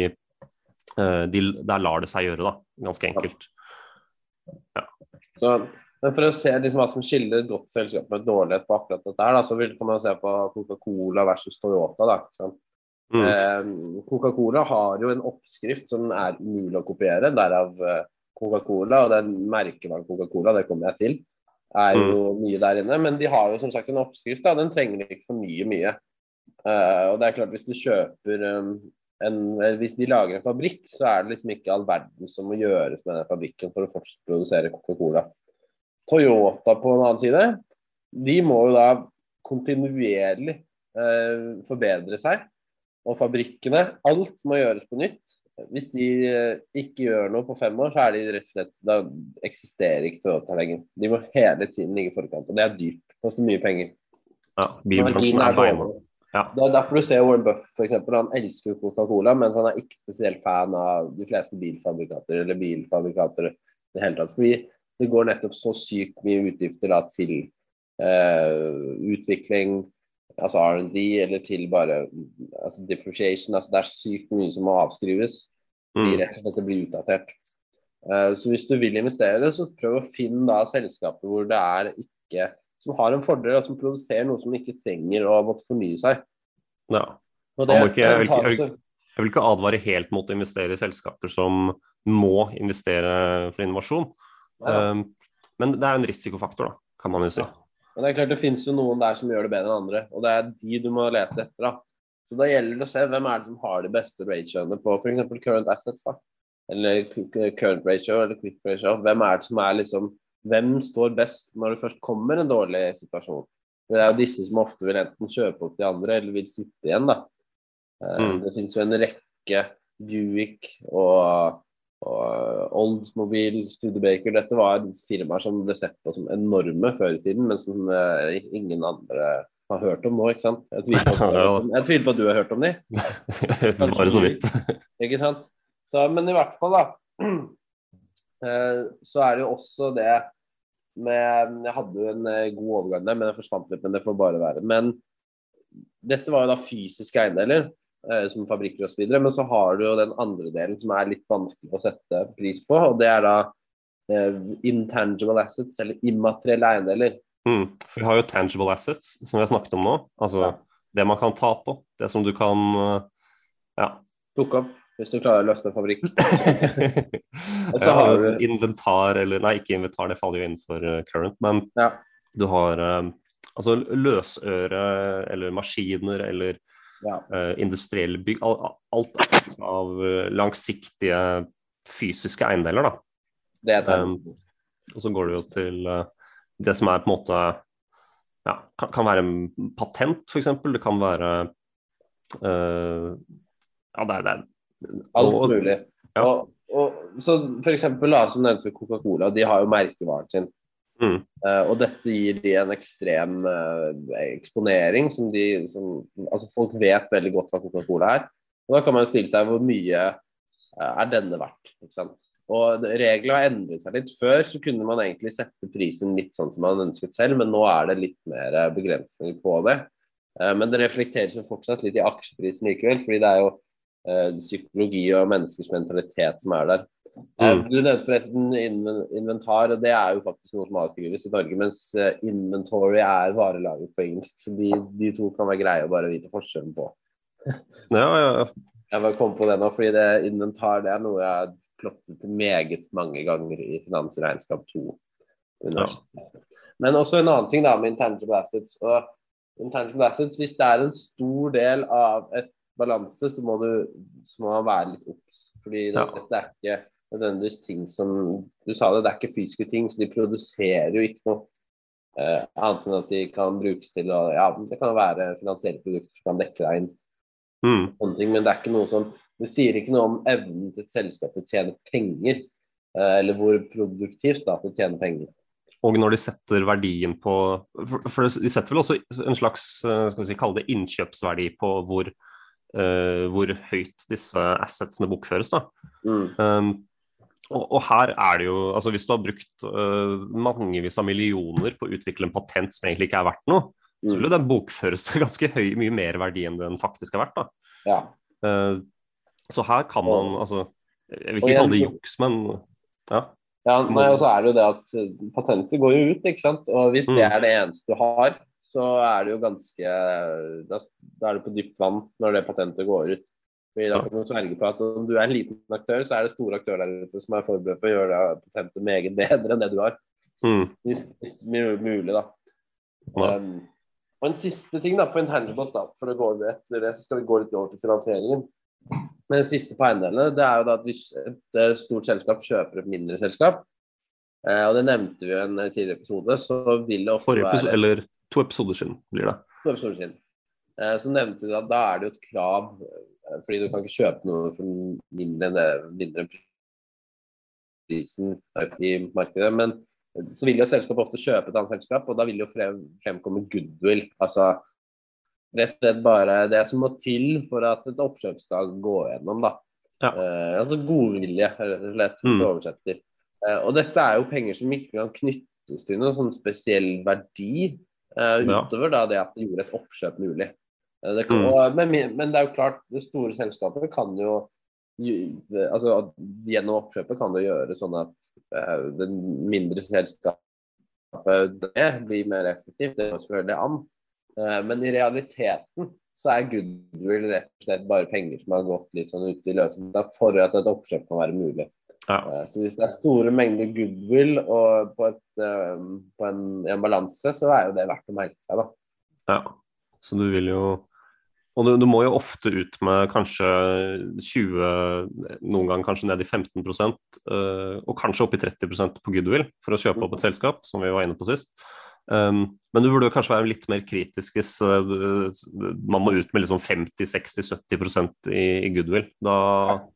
Speaker 6: de, der lar det seg gjøre, da. Ganske enkelt.
Speaker 7: Så, men for å se liksom hva som skiller et godt selskap med dårlighet på akkurat dette her, da, så vil, kan man se på Coca-Cola versus Toyota. da?
Speaker 6: Mm.
Speaker 7: Eh, Coca-Cola har jo en oppskrift som er umulig å kopiere, derav eh, Coca-Cola. Og den merkevaren Coca-Cola, det kommer jeg til, er jo mye der inne. Men de har jo som sagt en oppskrift, da, den trenger ikke for mye. Eh, og det er klart, hvis du kjøper um, en, Hvis de lager en fabrikk, så er det liksom ikke all verden som må gjøres med den fabrikken for å fortsatt produsere Coca-Cola. Toyota på en annen side, de må jo da kontinuerlig eh, forbedre seg. Og fabrikkene, alt må gjøres på nytt. Hvis de eh, ikke gjør noe på fem år, så er de rett og slett Da eksisterer ikke Toyota lenger. De må hele tiden ligge i forkant, og det er dyrt. Koster mye penger.
Speaker 6: Ja, Bilbransjen er beina.
Speaker 7: dårlig.
Speaker 6: Ja.
Speaker 7: Det er derfor du ser Warren Buff, eksempel, Han elsker Coca-Cola, mens han er ikke spesielt fan av de fleste bilfabrikater eller bilfabrikater i det hele tatt. Fordi det går nettopp så sykt mye utgifter da, til eh, utvikling, altså R&D, eller til bare altså depreciation. Altså, det er sykt mye som må avskrives.
Speaker 6: Mm.
Speaker 7: rett og slett det blir utdatert. Eh, så hvis du vil investere, så prøv å finne da selskaper hvor det er ikke som har en fordel, og som produserer noe som ikke trenger å måtte fornye seg.
Speaker 6: Ja.
Speaker 7: Og
Speaker 6: Man må ikke- jeg vil ikke- jeg vil Jeg vil ikke advare helt mot å investere i selskaper som må investere for innovasjon.
Speaker 7: Ja.
Speaker 6: Um, men det er jo en risikofaktor, da, kan man jo si.
Speaker 7: Men det er klart det finnes jo noen der som gjør det bedre enn andre, og det er de du må lete etter. da. Så da gjelder det å se hvem er det som har de beste ratioene på f.eks. current assets. da. Eller current ratio eller quick ratio. Hvem er det som er liksom Hvem står best når det først kommer en dårlig situasjon? Det er jo disse som ofte vil enten kjøpe opp de andre, eller vil sitte igjen, da. Eh,
Speaker 6: Mm.
Speaker 7: Det finnes jo en rekke Buick og, og Oldsmobile, Studebaker. Dette var firmaer som ble sett på som enorme før i tiden, men som eh, ingen andre har hørt om nå, ikke sant? Jeg tviler på på at du har hørt om de.
Speaker 6: Bare så vidt.
Speaker 7: Ikke sant? Så, men i hvert fall, da. Eh, Så er det jo også det med Jeg hadde jo en eh, god overgang der, men jeg forsvant litt. Men det får bare være. Men dette var jo da fysiske eiendeler, eh, som fabrikker osv. Men så har du jo den andre delen som er litt vanskelig å sette pris på. Og det er da intangible assets, eller immaterielle eiendeler.
Speaker 6: Mm. For vi har jo tangible assets, som vi har snakket om nå. Altså
Speaker 7: Ja.
Speaker 6: det man kan ta på. Det som du kan Ja.
Speaker 7: Plukke opp hvis du klarer å løfte fabrikken. fabrikk. så har du-
Speaker 6: Inventar, eller Nei, ikke inventar, det faller jo innenfor eh, current. Men
Speaker 7: Ja.
Speaker 6: du har eh, altså løsøre eller maskiner eller
Speaker 7: Ja.
Speaker 6: uh, industrielle bygg. Alt, Alt av langsiktige fysiske eiendeler, da.
Speaker 7: Det er det.
Speaker 6: Um, og så går det jo til uh, det som er på en måte ja, kan, kan være en patent, f.eks. Det kan være uh, Ja, det er, det er
Speaker 7: Alt mulig.
Speaker 6: ja.
Speaker 7: Og, og, så for eksempel, da, som nevnt for Coca-Cola, de har jo merkevaren sin.
Speaker 6: Mm.
Speaker 7: Uh, og dette gir de en ekstrem uh, eksponering som de som, Altså folk vet veldig godt hva Coca-Cola er. Og da kan man jo stille seg hvor mye uh, er denne verdt, ikke sant. Og reglene har endret seg litt. Før så kunne man egentlig sette prisen litt sånn som man ønsket selv, men nå er det litt mer begrensninger på det. Men det reflekteres jo fortsatt litt i aksjeprisen likevel, fordi det er jo psykologi og menneskers mentalitet som er der. Eh,
Speaker 6: Mm.
Speaker 7: Du nevnte forresten inventar, og det er jo faktisk noe som avskrives i Norge, mens eh, inventory er varelager på engelsk, så de, de to kan være greie å bare vite forskjellen på.
Speaker 6: Ja, ja, ja.
Speaker 7: Jeg bare kom på det nå, fordi det inventar det er noe jeg har plottet meget mange ganger i Finansregnskap 2. Ja. Men også en annen ting da med intangible assets. og intangible assets, Hvis det er en stor del av et balanse, så må, du, så må man være litt obs. Fordi det,
Speaker 6: Ja.
Speaker 7: dette er ikke nødvendigvis ting som Du sa det, det er ikke fysiske ting, så de produserer jo ikke noe. eh, annet enn at de kan brukes til å Ja, det kan være finansielle produkter som kan dekke deg inn
Speaker 6: Mm.
Speaker 7: ting, men det er ikke noe som Det sier ikke noe om evnen til et selskap til å tjene penger, eh, eller hvor produktivt da til å tjene penger.
Speaker 6: Og når de setter verdien på For, de setter vel også en slags eh, skal vi si, kalle det innkjøpsverdi på hvor, hvor høyt disse assetsene bokføres. da.
Speaker 7: Mm.
Speaker 6: Um, og, og her er det jo altså Hvis du har brukt uh, mangevis av millioner på å utvikle en patent som egentlig ikke er verdt noe, så vil jo den bokføres til ganske høy, mye mer verdi enn den faktisk er verdt. da.
Speaker 7: Ja.
Speaker 6: Uh, så her kan man altså Jeg vil ikke kalle det juks, men ja.
Speaker 7: ja nei, og så er det jo det at eh, patenter går jo ut, ikke sant. Og hvis det
Speaker 6: Mm.
Speaker 7: er det eneste du har, så er det jo ganske Da, da er det på dypt vann når det patentet går ut. Fordi da kan du sverge på at om du er en liten aktør, så er det store aktører der ute som er forberedt på å gjøre det patentet meget bedre enn det du har.
Speaker 6: Mm,
Speaker 7: Hvis, hvis mu- mulig, da.
Speaker 6: Ja.
Speaker 7: Um, og en siste ting da på intangibles, da, for å gå etter det, så skal vi gå litt over til finansieringen. Men det siste på eiendelene, det er jo da at hvis et eh, stort selskap kjøper et mindre selskap, eh, og det nevnte vi jo i en tidligere episode, så vil det ofte
Speaker 6: forrige episode,
Speaker 7: være
Speaker 6: eller to episoder siden blir det.
Speaker 7: to episoder siden. Eh, Så nevnte du at da er det jo et krav, eh, fordi du kan ikke kjøpe noe for mindre enn det, mindre prisen i markedet. Men så vil jo selskapet ofte kjøpe et annet selskap, og da vil jo frem, fremkomme goodwill. Altså rett og slett bare det som må til for at et oppkjøp skal gå gjennom, da.
Speaker 6: Ja.
Speaker 7: Eh, altså godvilje, rett og slett,
Speaker 6: Mm.
Speaker 7: hvis du oversetter. Eh, og dette er jo penger som ikke kan knyttes til noen sånn spesiell verdi. Utover da det at det gjorde et oppkjøp mulig. Eh, det kan,
Speaker 6: Mm.
Speaker 7: og, men, men det er jo klart, det store selskapet kan jo altså Gjennom oppkjøpet kan det gjøre sånn at uh, det mindre selskapet det blir mer effektivt. Det går selvfølgelig an. Uh, men i realiteten så er goodwill rett og slett bare penger som har gått litt sånn ut i løse for at et oppkjøp kan være mulig.
Speaker 6: Ja.
Speaker 7: Eh, Så hvis det er store mengder goodwill og på, et, eh, på en, en balanse, så er jo det verdt å merke seg, da.
Speaker 6: Ja, så du vil jo Og du, du må jo ofte ut med kanskje 20, noen gang kanskje ned i 15 eh, og kanskje opp i 30% på goodwill for å kjøpe opp et selskap, som vi var inne på sist. Um, men du burde jo kanskje være litt mer kritisk hvis eh, man må ut med liksom 50-60-70 i, i goodwill. Da,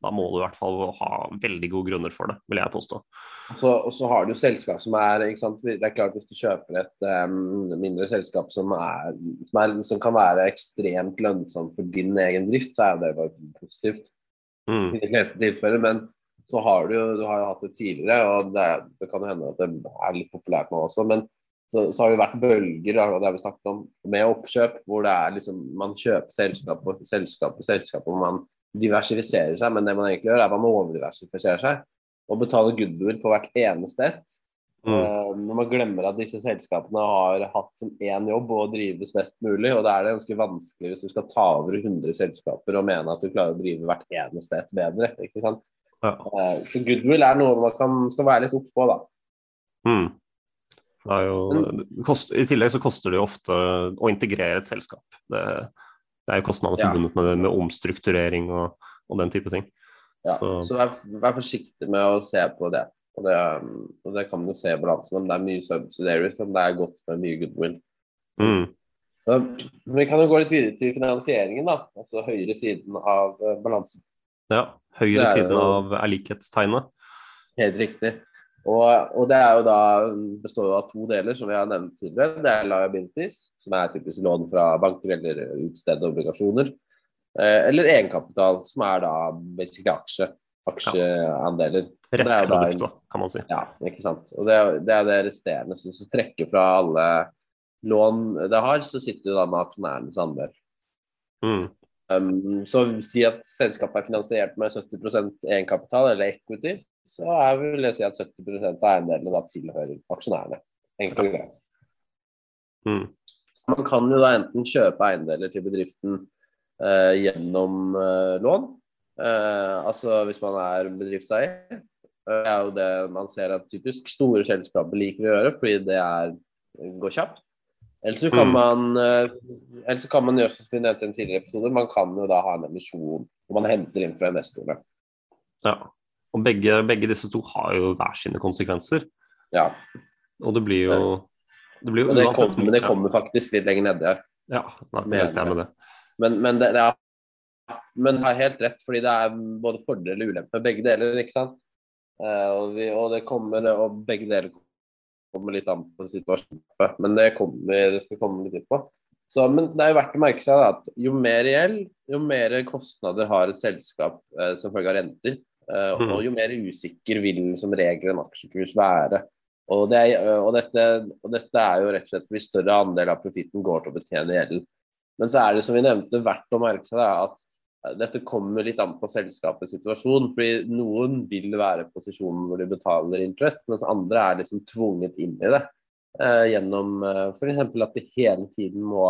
Speaker 6: da må du i hvert fall ha veldig gode grunner for det, vil jeg påstå.
Speaker 7: Og så, har du selskap som er ikke sant? Det er klart Hvis du kjøper et um, mindre selskap som, er, som, er, som kan være ekstremt lønnsomt for din egen drift, så er det bare positivt
Speaker 6: Mm.
Speaker 7: i de fleste tilfeller. Men så har du du har jo hatt det tidligere, og det, det kan jo hende at det er litt populært nå også. Men så, så har det vært bølger og det har vi snakket om, med oppkjøp, hvor det er liksom, man kjøper selskap og selskap og selskap, og man diversifiserer seg. Men det man egentlig gjør, er at man overdiversifiserer seg og betaler goodwill på hvert eneste ett.
Speaker 6: Mm.
Speaker 7: Uh, når man glemmer at disse selskapene har hatt som én jobb å drives best mulig, og da er det ganske vanskelig hvis du skal ta over 100 selskaper og mene at du klarer å drive hvert eneste ett bedre. ikke sant?
Speaker 6: Ja.
Speaker 7: Uh, så goodwill er noe man kan, skal være litt oppå, da.
Speaker 6: Mm. Jo, kost, I tillegg så koster det jo ofte å integrere et selskap. Det, det er jo kostnader
Speaker 7: Ja.
Speaker 6: forbundet med, det, med omstrukturering og, og den type ting.
Speaker 7: Ja,
Speaker 6: Så-
Speaker 7: så vær, vær forsiktig med å se på det. Og det, og det kan man jo se i balansen om det er mye subsidiaries, om det er godt med mye goodwill.
Speaker 6: Mm.
Speaker 7: Så, men vi kan jo gå litt videre til finansieringen, da. Altså høyre siden av eh, balansen.
Speaker 6: Ja. Høyre siden av er likhetstegnet.
Speaker 7: Helt riktig. Og, og det er jo da består jo av to deler, som vi har nevnt tidligere. Det er liabilities, som er typisk lån fra banker eller utstedte obligasjoner. Eh, eller egenkapital, som er da basically aksje. Aksjeandeler. Er en-
Speaker 6: Restprodukt, da, kan man si.
Speaker 7: Ja, ikke sant. Og det, det er det resterende som som trekker fra alle lån det har, så sitter du da med aksjonærenes andel.
Speaker 6: Mm.
Speaker 7: Um, så si at selskapet er finansiert med 70% egenkapital eller equity, så er vil jeg si at 70 av eiendelene da tilhører aksjonærene. Enkelt og greit.
Speaker 6: Mm.
Speaker 7: Man kan jo da enten kjøpe eiendeler til bedriften eh, gjennom eh, lån, eh, altså hvis man er bedriftseier. Det er jo det man ser at typisk store selskaper liker å gjøre, fordi det er, går kjapt. Eller så kan
Speaker 6: Mm.
Speaker 7: man eh, eller så kan man gjøre som vi nevnte i en tidligere episode, man kan jo da ha en emisjon hvor man henter inn fra investorene.
Speaker 6: Ja. Og begge, begge disse to har jo hver sine konsekvenser.
Speaker 7: Ja,
Speaker 6: Og det blir jo det blir jo
Speaker 7: det
Speaker 6: uansett
Speaker 7: kommer, men det kommer faktisk litt lenger nede her.
Speaker 6: Ja, er helt jeg med det.
Speaker 7: Men, men det, det er men det er helt rett, fordi det er både fordel og ulempe begge deler. ikke sant? Eh, og, vi, og det kommer, og begge deler kommer litt an på situasjonen. Men det, kommer, det skal komme litt inn på. Så, men det er jo verdt å merke seg da, at jo mer gjeld, jo mer kostnader har et selskap eh, som følge av renter. Eh,
Speaker 6: Mhm.
Speaker 7: Og jo mer usikker vil som regel en aksjekurs være. Og, det og, dette, og dette er jo rett og slett fordi større andel av profitten går til å betjene gjelden. Men så er det som vi nevnte verdt å merke seg at eh, dette kommer litt an på selskapets situasjon. fordi Noen vil være i posisjonen hvor de betaler interest, mens andre er liksom tvunget inn i det. Eh, gjennom eh, f.eks. at de hele tiden må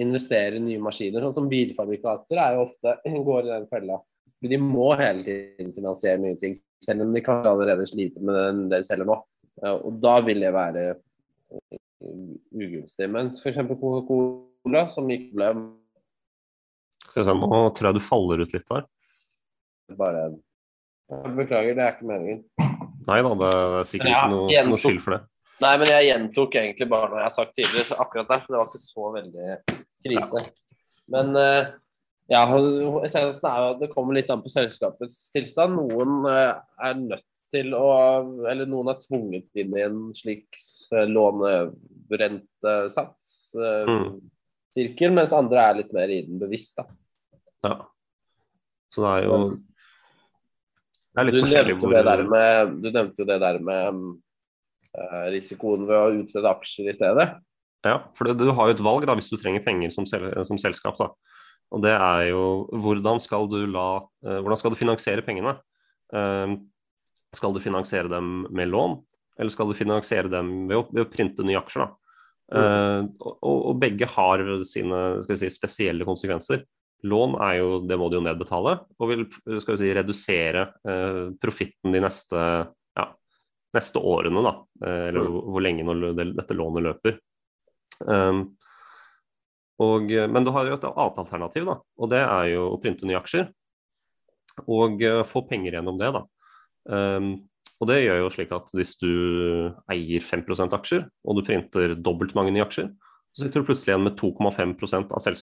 Speaker 7: investere i nye maskiner. Sånn som bilfabrikater er jo ofte går i den fella. For De må hele tiden finansiere nye ting, selv om de kanskje allerede sliter med den de selger nå. Og da vil det være eh, ugunstig. Mens f.eks. Coca-Cola, som ikke ble
Speaker 6: Skal vi se, nå tror jeg du faller ut litt der.
Speaker 7: bare Beklager, det er ikke meningen.
Speaker 6: Nei da, det er sikkert
Speaker 7: Ja,
Speaker 6: ikke noe, noe skyld for det.
Speaker 7: Nei, men jeg gjentok egentlig bare noe jeg har sagt tidligere, så akkurat der, så det var ikke så veldig krise. Men eh, ja, essensen er jo at det kommer litt an på selskapets tilstand. Noen eh, er nødt til å Eller noen er tvunget inn i en slik eh, lånerentesats. eh,
Speaker 6: Mm.
Speaker 7: Sirkel, mens andre er litt mer i den bevisst. da.
Speaker 6: Ja. Så det er jo Det er litt
Speaker 7: Du
Speaker 6: forskjellig hvor
Speaker 7: det der med, du nevnte jo det der med risikoen ved å utstede aksjer i stedet.
Speaker 6: Ja, for du har jo et valg da, hvis du trenger penger som, sel som selskap. Da. Og det er jo hvordan skal du, la, eh, hvordan skal du finansiere pengene? Eh, skal du finansiere dem med lån, eller skal du finansiere dem ved å, ved å printe nye aksjer? Da? Uh, og, og begge har sine si, spesielle konsekvenser. Lån er jo, det må du jo nedbetale, og vil skal vi si, redusere uh, profitten de neste, ja, neste årene. Da, eller hvor, hvor lenge det, dette lånet løper. Um, og, men du har jo et annet alternativ, da, og det er jo å printe nye aksjer. Og uh, få penger gjennom det. da. Um, og det gjør jo slik at hvis du eier 5% aksjer, og du printer dobbelt mange nye aksjer, så sitter du plutselig igjen med 2,5% av selskapet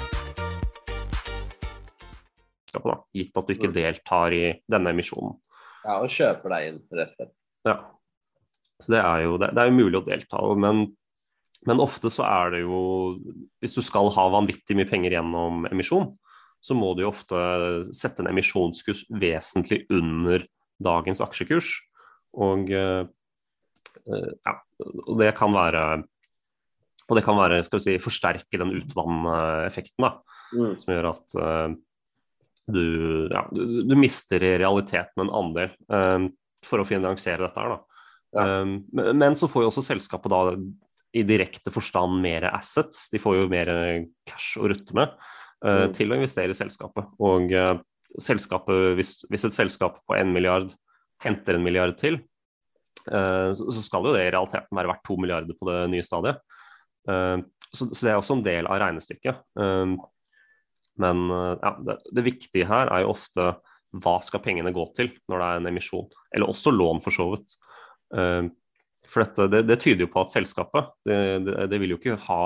Speaker 6: Da, gitt at du ikke deltar i denne emisjonen.
Speaker 7: Ja, og kjøper deg inn, rett og slett.
Speaker 6: Ja. Så det er jo, det, det er jo mulig å delta, men, men ofte så er det jo Hvis du skal ha vanvittig mye penger gjennom emisjon, så må du jo ofte sette en emisjonskurs vesentlig under dagens aksjekurs. Og, eh, ja, og det kan være og det kan være, skal vi si, forsterke den utvanneffekten, da,
Speaker 7: Mm.
Speaker 6: som gjør at eh, du, ja, du, du mister i realiteten en andel um, for å finansiere dette her.
Speaker 7: Ja.
Speaker 6: um, men, men så får jo også selskapet da i direkte forstand mer assets. De får jo mer cash å rutte med uh,
Speaker 7: Mm.
Speaker 6: til å investere i selskapet. Og uh, selskapet, hvis, hvis et selskap på en milliard henter en milliard til, uh, så, så skal jo det i realiteten være verdt to milliarder på det nye stadiet. Eh, så, så det er også en del av regnestykket. Men eh, ja, det, det viktige her er jo ofte hva skal pengene gå til når det er en emisjon, eller også lån for så vidt. Eh, For dette, det, det tyder jo på at selskapet det, det, vil jo ikke ha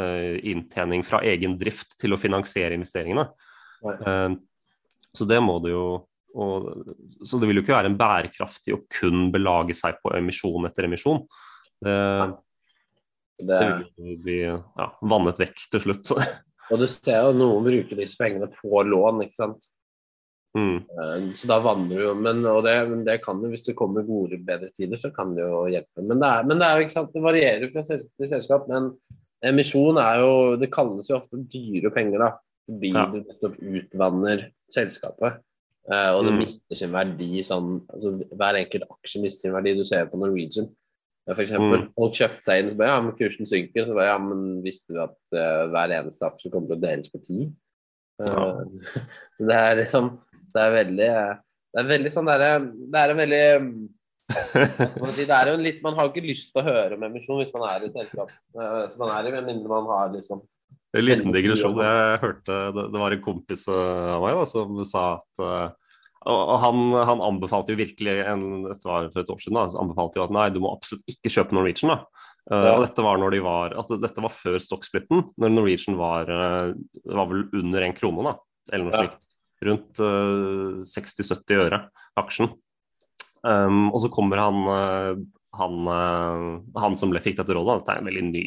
Speaker 6: eh, inntjening fra egen drift til å finansiere investeringene.
Speaker 7: Nei.
Speaker 6: Så det må det jo og, Så det vil jo ikke være en bærekraftig å kun belage seg på emisjon etter emisjon. Det,
Speaker 7: Det,
Speaker 6: det vil jo bli ja, vannet vekk til slutt.
Speaker 7: og du ser jo noen bruker disse pengene på lån, ikke sant.
Speaker 6: Mm.
Speaker 7: Eh, Så da vandrer du jo, men, og det, det kan jo, hvis det kommer gode, bedre tider, så kan det jo hjelpe. Men det, er, men det er jo ikke sant, det varierer fra selskap til selskap. Men emisjon er jo, det kalles jo ofte dyre penger, da. Fordi
Speaker 6: Ja.
Speaker 7: du nettopp utvanner selskapet. Eh, og det
Speaker 6: Mm.
Speaker 7: mister sin verdi sånn altså, Hver enkelt aksje mister sin verdi. Du ser på Norwegian. For eksempel,
Speaker 6: Mm.
Speaker 7: Folk kjøpte seg inn, så bare ja, men kursen synker. Så bare ja, men visste du at uh, hver eneste aksje kommer til å deles på ti? Ja.
Speaker 6: Ja.
Speaker 7: så det er liksom Det er veldig Det er veldig sånn derre Det er en veldig man si, det jo en litt, Man har jo ikke lyst til å høre om emisjon hvis man er i selskap. Uh, man er i, men mindre man har liksom
Speaker 6: En liten digresjon. Jeg hørte det, det var en kompis eh, av meg da, som sa at eh, og han, han anbefalte jo virkelig en, dette var for et år siden da, så anbefalte jo at nei, du må absolutt ikke kjøpe Norwegian. da. Eh,
Speaker 7: Ja.
Speaker 6: Og dette var når de var, at dette var før stokksplitten, når Norwegian var, eh, var vel under en krone, da, eller noe
Speaker 7: Ja.
Speaker 6: slikt. Rundt uh, 60-70 øre aksjen. Um, og så kommer han, eh, han, eh, han som fikk dette rådet, dette er en veldig ny,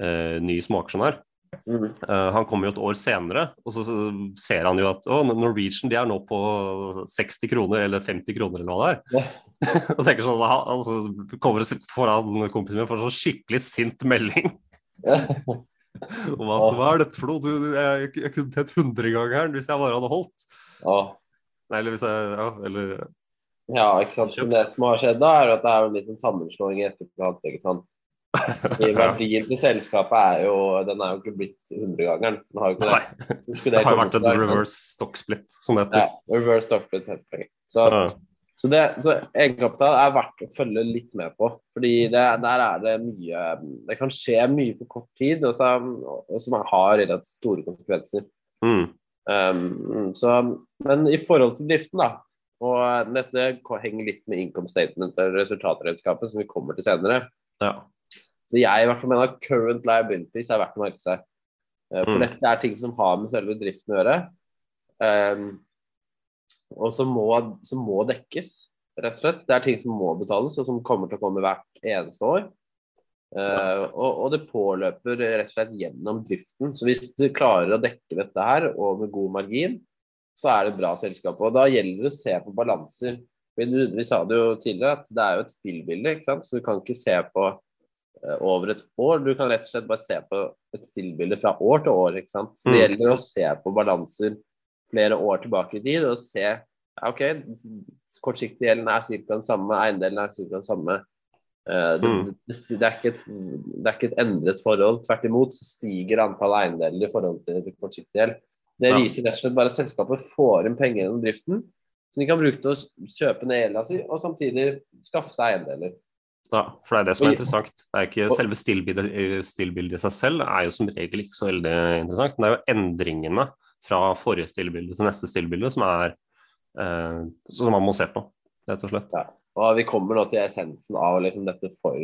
Speaker 6: uh, ny småaksjonær.
Speaker 7: Mm,
Speaker 6: Uh, han kommer jo et år senere, og så ser han jo at å, Norwegian de er nå på 60 kroner eller 50 kroner eller hva det er. og tenker sånn, han- altså, kommer foran kompisen min for en sånn skikkelig sint melding om at hva er dette for noe? Du, jeg, jeg kunne tett 100 ganger hvis jeg bare hadde holdt.
Speaker 7: ja.
Speaker 6: Nei, eller hvis jeg Ja, eller
Speaker 7: ja, ikke sant. Kjøpt. det som har skjedd da, er at det er en liten sammenslåing i etterkant. ikke sant? Verdien til selskapet er jo Den er jo ikke blitt 100-gangeren. Den har jo ikke
Speaker 6: Nei.
Speaker 7: det.
Speaker 6: Har jo vært et reverse stock split, som det
Speaker 7: Ja, reverse stock split heter. Så,
Speaker 6: Ja.
Speaker 7: så, det, så egenkapital er verdt å følge litt med på. Fordi det, der er det mye Det kan skje mye på kort tid, og som, har relativt store konsekvenser.
Speaker 6: Mm.
Speaker 7: Um, så, men i forhold til driften, da, og dette henger litt med income statement resultatregnskapet, som vi kommer til senere.
Speaker 6: Ja.
Speaker 7: Så jeg i hvert fall mener at current liabilities er verdt å merke seg. Eh, For
Speaker 6: Mm.
Speaker 7: dette er ting som har med selve driften å gjøre. Um, og som må, som må dekkes, rett og slett. Det er ting som må betales, og som kommer til å komme hvert eneste år. Uh, og, og det påløper rett og slett gjennom driften. Så hvis du klarer å dekke dette her og med god margin, så er det et bra selskap. Og da gjelder det å se på balanser. Vi, vi sa det jo tidligere at det er jo et stillbilde, ikke sant? så du kan ikke se på over et år. Du kan rett og slett bare se på et stillbilde fra år til år. ikke sant? Så det
Speaker 6: Mm.
Speaker 7: gjelder å se på balanser flere år tilbake i tid og se ja, OK, kortsiktig gjelden er ca. den samme, eiendelen er ca. den samme. Eh, det,
Speaker 6: Mm.
Speaker 7: det, det, er ikke et, det er ikke et endret forhold. Tvert imot så stiger antall eiendeler i forhold til kortsiktig gjeld. Det viser rett og slett bare at selskapet får inn penger gjennom driften, så de kan bruke til å kjøpe ned gjelda si, og samtidig skaffe seg eiendeler.
Speaker 6: Ja, for det er det som er interessant. Det er ikke Selve stillbildet, stillbildet i seg selv er jo som regel ikke så veldig interessant. Men det er jo endringene fra forrige stillbilde til neste stillbilde som er eh, som man må se på, rett og slett.
Speaker 7: Ja. Og Vi kommer nå til essensen av liksom dette for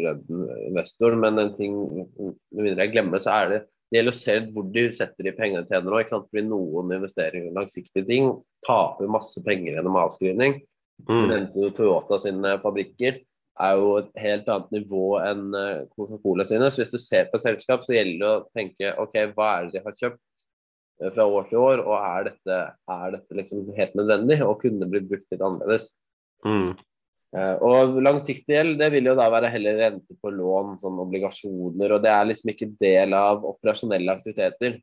Speaker 7: investor, men en ting med mindre jeg glemmer, så er det det gjelder å se hvor de setter de pengene til nå. ikke sant? Fordi noen investeringer i langsiktige ting, taper masse penger gjennom avskrivning.
Speaker 6: Mm.
Speaker 7: Toyota sine fabrikker er jo et helt annet nivå enn eh, Coca-Cola sine. Så hvis du ser på selskap, så gjelder det å tenke ok, hva er det de har kjøpt eh, fra år til år, og er dette, er dette liksom helt nødvendig, og kunne blitt brukt litt annerledes.
Speaker 6: Mm.
Speaker 7: Eh, Og langsiktig gjeld, det vil jo da være heller rente på lån, sånn obligasjoner, og det er liksom ikke del av operasjonelle aktiviteter.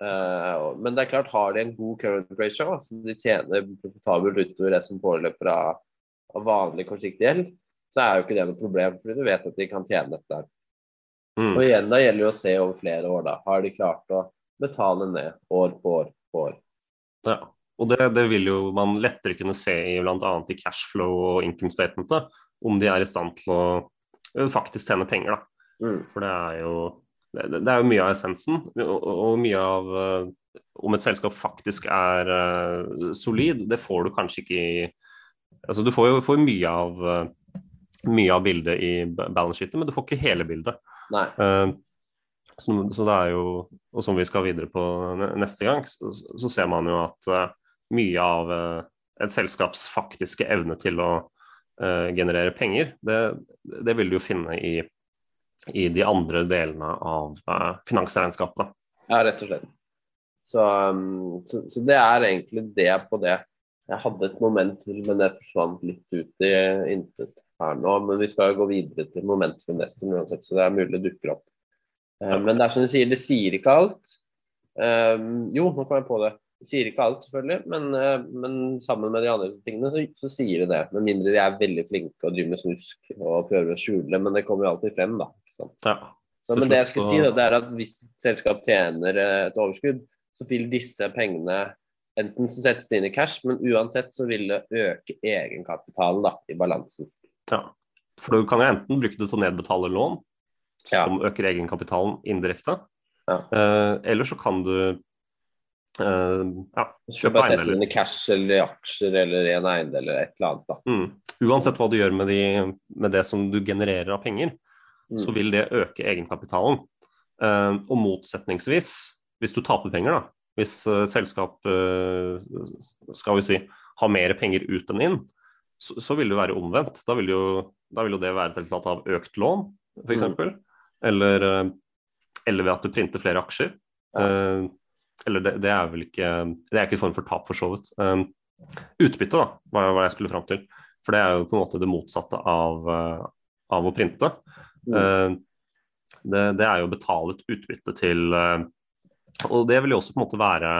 Speaker 7: Men det er klart, har de en god current ratio, så de tjener profitabelt utover det som påløper av, av vanlig kortsiktig gjeld, så er jo ikke det noe problem, fordi du vet at de kan tjene dette. her.
Speaker 6: Mm.
Speaker 7: Og igjen, da gjelder det å se over flere år, da. Har de klart å betale ned år på år på år?
Speaker 6: Ja. Og det, det vil jo man lettere kunne se i bl.a. i cashflow og income statementet, om de er i stand til å faktisk tjene penger. da.
Speaker 7: Mm.
Speaker 6: For det er jo det, det er jo mye av essensen, og, og mye av om et selskap faktisk er uh, solid, det får du kanskje ikke i Altså du får jo får mye av eh, mye av bildet i balance sheetet, men du får ikke hele bildet. Eh, så, så det er jo, og som vi skal videre på neste gang, så, så ser man jo at uh, mye av uh, et selskaps faktiske evne til å generere penger, det, det vil du jo finne i, i de andre delene av uh, finansregnskapet.
Speaker 7: Ja, rett og slett. Så, um, så, så det er egentlig det på det. Jeg hadde et moment til, men det forsvant litt ut i intet her nå. Men vi skal jo gå videre til momentum for investoren uansett, så det er mulig det dukker opp. Eh, Men det er som du sier, det sier ikke alt. Um, jo, nå kom jeg på det. Det sier ikke alt, selvfølgelig, men, eh, men sammen med de andre tingene så, så sier det det. Med mindre de er veldig flinke og driver med snusk og prøver å skjule men det kommer jo alltid frem, da.
Speaker 6: Ja.
Speaker 7: Så, men det jeg skulle si, da, det er at hvis selskap tjener eh, et overskudd, så vil disse pengene enten så settes det inn i cash, men uansett så vil det øke egenkapitalen da, i balansen.
Speaker 6: Ja. For du kan jo enten bruke det til å nedbetale lån,
Speaker 7: Ja.
Speaker 6: som øker egenkapitalen indirekte,
Speaker 7: Ja.
Speaker 6: eh, eller så kan du eh, ja, kjøpe eiendeler.
Speaker 7: cash eller aksjer eller en eiendel eller et eller annet.
Speaker 6: Mm. Uansett hva du gjør med, de, med det som du genererer av penger,
Speaker 7: Mm.
Speaker 6: så vil det øke egenkapitalen. Eh, og motsetningsvis, hvis du taper penger, da, hvis eh, et selskap eh, skal vi si, har mer penger ut enn inn, så, så vil det være omvendt. Da vil jo, da vil jo det være et resultat av økt lån, f.eks.
Speaker 7: Mm.
Speaker 6: Eller, eh, eller ved at du printer flere aksjer. Eh, eller det, det er vel ikke Det er ikke en form for tap, for så vidt. Eh, utbytte, da, var hva jeg skulle fram til. For det er jo på en måte det motsatte av, eh, av å printe.
Speaker 7: Mm.
Speaker 6: Eh, det, det er jo å betale et utbytte til eh, Og det vil jo også på en måte være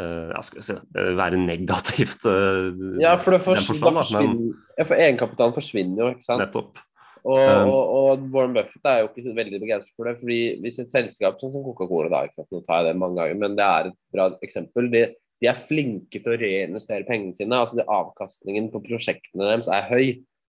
Speaker 6: eh, skal vi si, eh, være negativt. Uh,
Speaker 7: Ja, for, det
Speaker 6: forstand,
Speaker 7: da
Speaker 6: da, men
Speaker 7: forsvinner, ja, for egenkapitalen forsvinner jo, ikke sant.
Speaker 6: nettopp.
Speaker 7: Og,
Speaker 6: Um,
Speaker 7: og, og Warren Buffett er jo ikke veldig begeistret for det. fordi Hvis et selskap sånn som Coca-Cola, da, ikke sant? nå tar jeg det mange ganger, men det er et bra eksempel. De, de er flinke til å reinvestere pengene sine. altså det, Avkastningen på prosjektene deres er høy.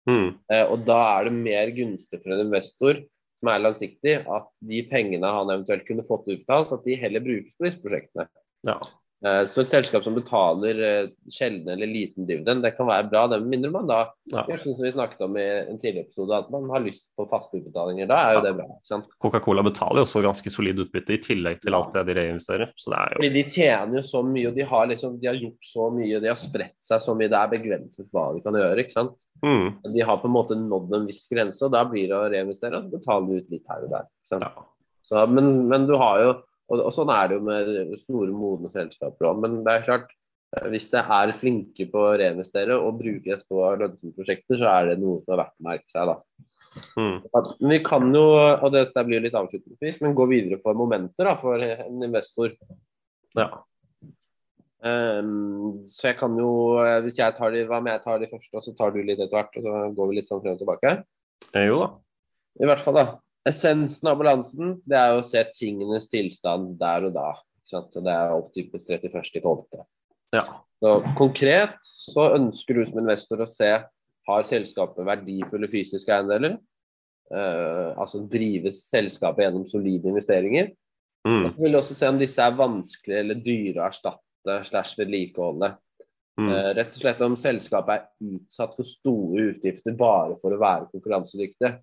Speaker 6: Mm,
Speaker 7: Eh, og Da er det mer gunstig for en investor som er langsiktig, at de pengene han eventuelt kunne fått utbetalt, at de heller brukes på disse prosjektene.
Speaker 6: ja.
Speaker 7: Eh, Så et selskap som betaler eh, sjelden eller liten dividend, det kan være bra, det med mindre man da
Speaker 6: Ja.
Speaker 7: som vi snakket om i en tidligere episode, at man har lyst på faste utbetalinger. Da er jo
Speaker 6: Ja.
Speaker 7: det bra.
Speaker 6: Coca-Cola betaler jo også ganske solid utbytte, i tillegg til alt det de reinvesterer. Så det er jo
Speaker 7: Fordi de tjener jo så mye, og de har, liksom, de har gjort så mye, de har spredt seg så mye. Det er begrenset hva de kan gjøre. ikke sant?
Speaker 6: mm,
Speaker 7: De har på en måte nådd en viss grense, og da blir det å reinvestere og så betale ut litt her og der.
Speaker 6: ja.
Speaker 7: Så, men, men du har jo og, og sånn er det jo med store, modne selskaper òg. Men det er klart, eh, hvis det er flinke på å reinvestere og bruke på lønnsomme prosjekter, så er det noe som er verdt å merke seg. da.
Speaker 6: Mm.
Speaker 7: Men vi kan jo, og dette blir litt avslutningsvis, men gå videre på momenter da, for en investor.
Speaker 6: Ja.
Speaker 7: Um, så jeg kan jo, eh, hvis jeg tar de, hva om jeg tar de første, og så tar du litt etter hvert, og så går vi litt sånn frem og tilbake?
Speaker 6: Eh, jo da.
Speaker 7: I hvert fall, da. Essensen av balansen, det er å se tingenes tilstand der og da. Så det er opptypes 31.12.
Speaker 6: Ja.
Speaker 7: Så konkret så ønsker du som investor å se har selskapet verdifulle fysiske eiendeler. Uh, altså drives selskapet gjennom solide investeringer.
Speaker 6: Mm.
Speaker 7: Og så vil du også se om disse er vanskelige eller dyre å erstatte slash vedlikeholde.
Speaker 6: Mm.
Speaker 7: Uh, rett og slett om selskapet er utsatt for store utgifter bare for å være konkurransedyktig.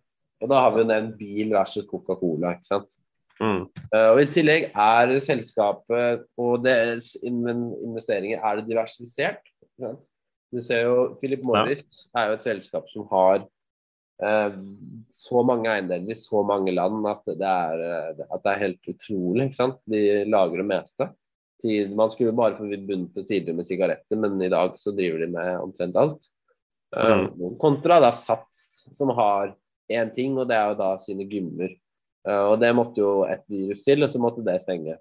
Speaker 7: Og da har vi jo nevnt bil versus Coca-Cola. ikke sant?
Speaker 6: Mm.
Speaker 7: Uh, og I tillegg er selskapet og deres investeringer er det diversifisert. sant? Du ser jo Philip Morris er jo et selskap som har uh, så mange eiendeler i så mange land at det er, eh, at det er helt utrolig. ikke sant? De lager det meste. Man skulle bare forbundet det tidligere med sigaretter, men i dag så driver de med omtrent alt. Eh, kontra da Sats, som har én ting, og det er jo da sine gymmer. Uh, og det måtte jo et virus til, og så måtte det stenge.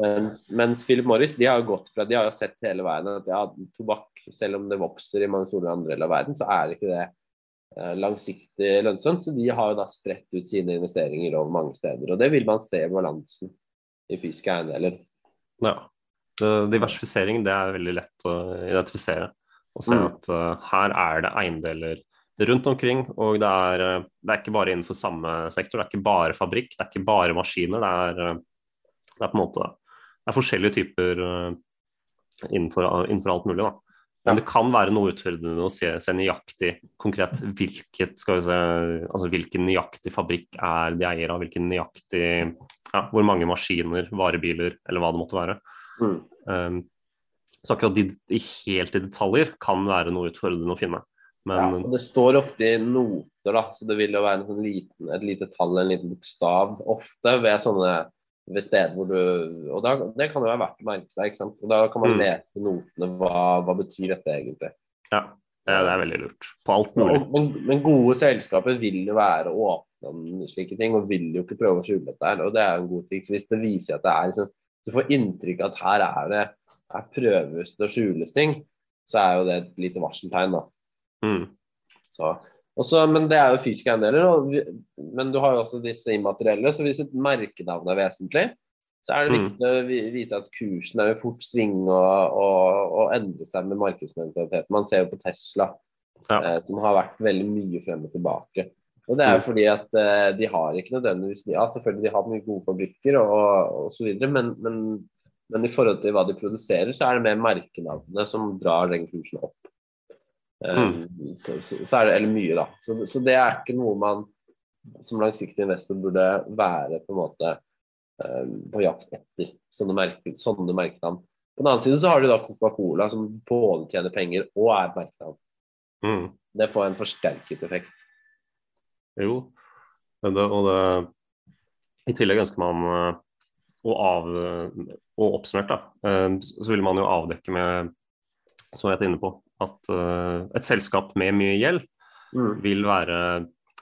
Speaker 7: Mens, mens Philip Morris de har jo gått fra, de har jo sett hele veien at ja, tobakk, selv om det vokser i mange store andre deler av verden, så er ikke det uh, langsiktig lønnsomt. Så de har jo da spredt ut sine investeringer over mange steder. Og det vil man se i balansen i fysiske eiendeler.
Speaker 6: Ja. Diversifisering det er veldig lett å identifisere. Og se
Speaker 7: Mm.
Speaker 6: at uh, her er det eiendeler rundt omkring. Og det er, eh, det er ikke bare innenfor samme sektor. Det er ikke bare fabrikk, det er ikke bare maskiner. Det er, eh, det er på en måte det er forskjellige typer eh, innenfor, innenfor alt mulig. da. Men det kan være noe utfordrende å se, se nøyaktig konkret hvilket, skal vi se, altså hvilken nøyaktig fabrikk er de eier av, hvilken nøyaktig ja, hvor mange maskiner, varebiler eller hva det måtte være.
Speaker 7: Mm.
Speaker 6: Um, så akkurat de, de helt i detaljer kan være noe utfordrende å finne.
Speaker 7: Ja, og det står ofte i noter, da, så det vil jo være en sånn liten, et lite tall, en liten bokstav, ofte ved sånne ved steder hvor du Og da, det kan jo være verdt å merke seg, ikke sant. Og da kan man
Speaker 6: Mm.
Speaker 7: lese notene. Hva, hva betyr dette egentlig?
Speaker 6: ja, det, det er veldig lurt. På alt mulig.
Speaker 7: Men, men gode selskaper vil jo være åpne om slike ting, og vil jo ikke prøve å skjule dette. her, og Det er jo en god triks. Hvis det viser at det er liksom, du får inntrykk av at her er det her prøves det å skjules ting, så er jo det et lite varseltegn. da.
Speaker 6: Mm.
Speaker 7: Så, også, men det er jo fysiske eiendeler. Men du har jo også disse immaterielle. Så hvis et merkenavn er vesentlig, så er det
Speaker 6: Mm.
Speaker 7: viktig å vite at kursen er jo fort svinge og, og, og endre seg med markedsmentalitet. Man ser jo på Tesla,
Speaker 6: Ja.
Speaker 7: eh, som har vært veldig mye frem og tilbake. Og det er jo
Speaker 6: Mm.
Speaker 7: fordi at eh, de har ikke nødvendigvis Ja, selvfølgelig de har mye gode fabrikker og, og så videre, men, men, men i forhold til hva de produserer, så er det mer merkenavnene som drar den kursen opp.
Speaker 6: Mm.
Speaker 7: så, så, så er det, eller mye, da. Så, så det er ikke noe man som langsiktig investor burde være på en måte eh, på jakt etter. Sånne, merke, sånne merkenavn. På den annen side så har du da Coca-Cola, som både tjener penger og er merkenavn.
Speaker 6: Mm.
Speaker 7: Det får en forsterket effekt.
Speaker 6: Jo, det, og det I tillegg ønsker man eh, å av og oppsummert, da, så vil man jo avdekke med, som jeg er inne på, at uh, et selskap med mye gjeld
Speaker 7: Mm.
Speaker 6: vil være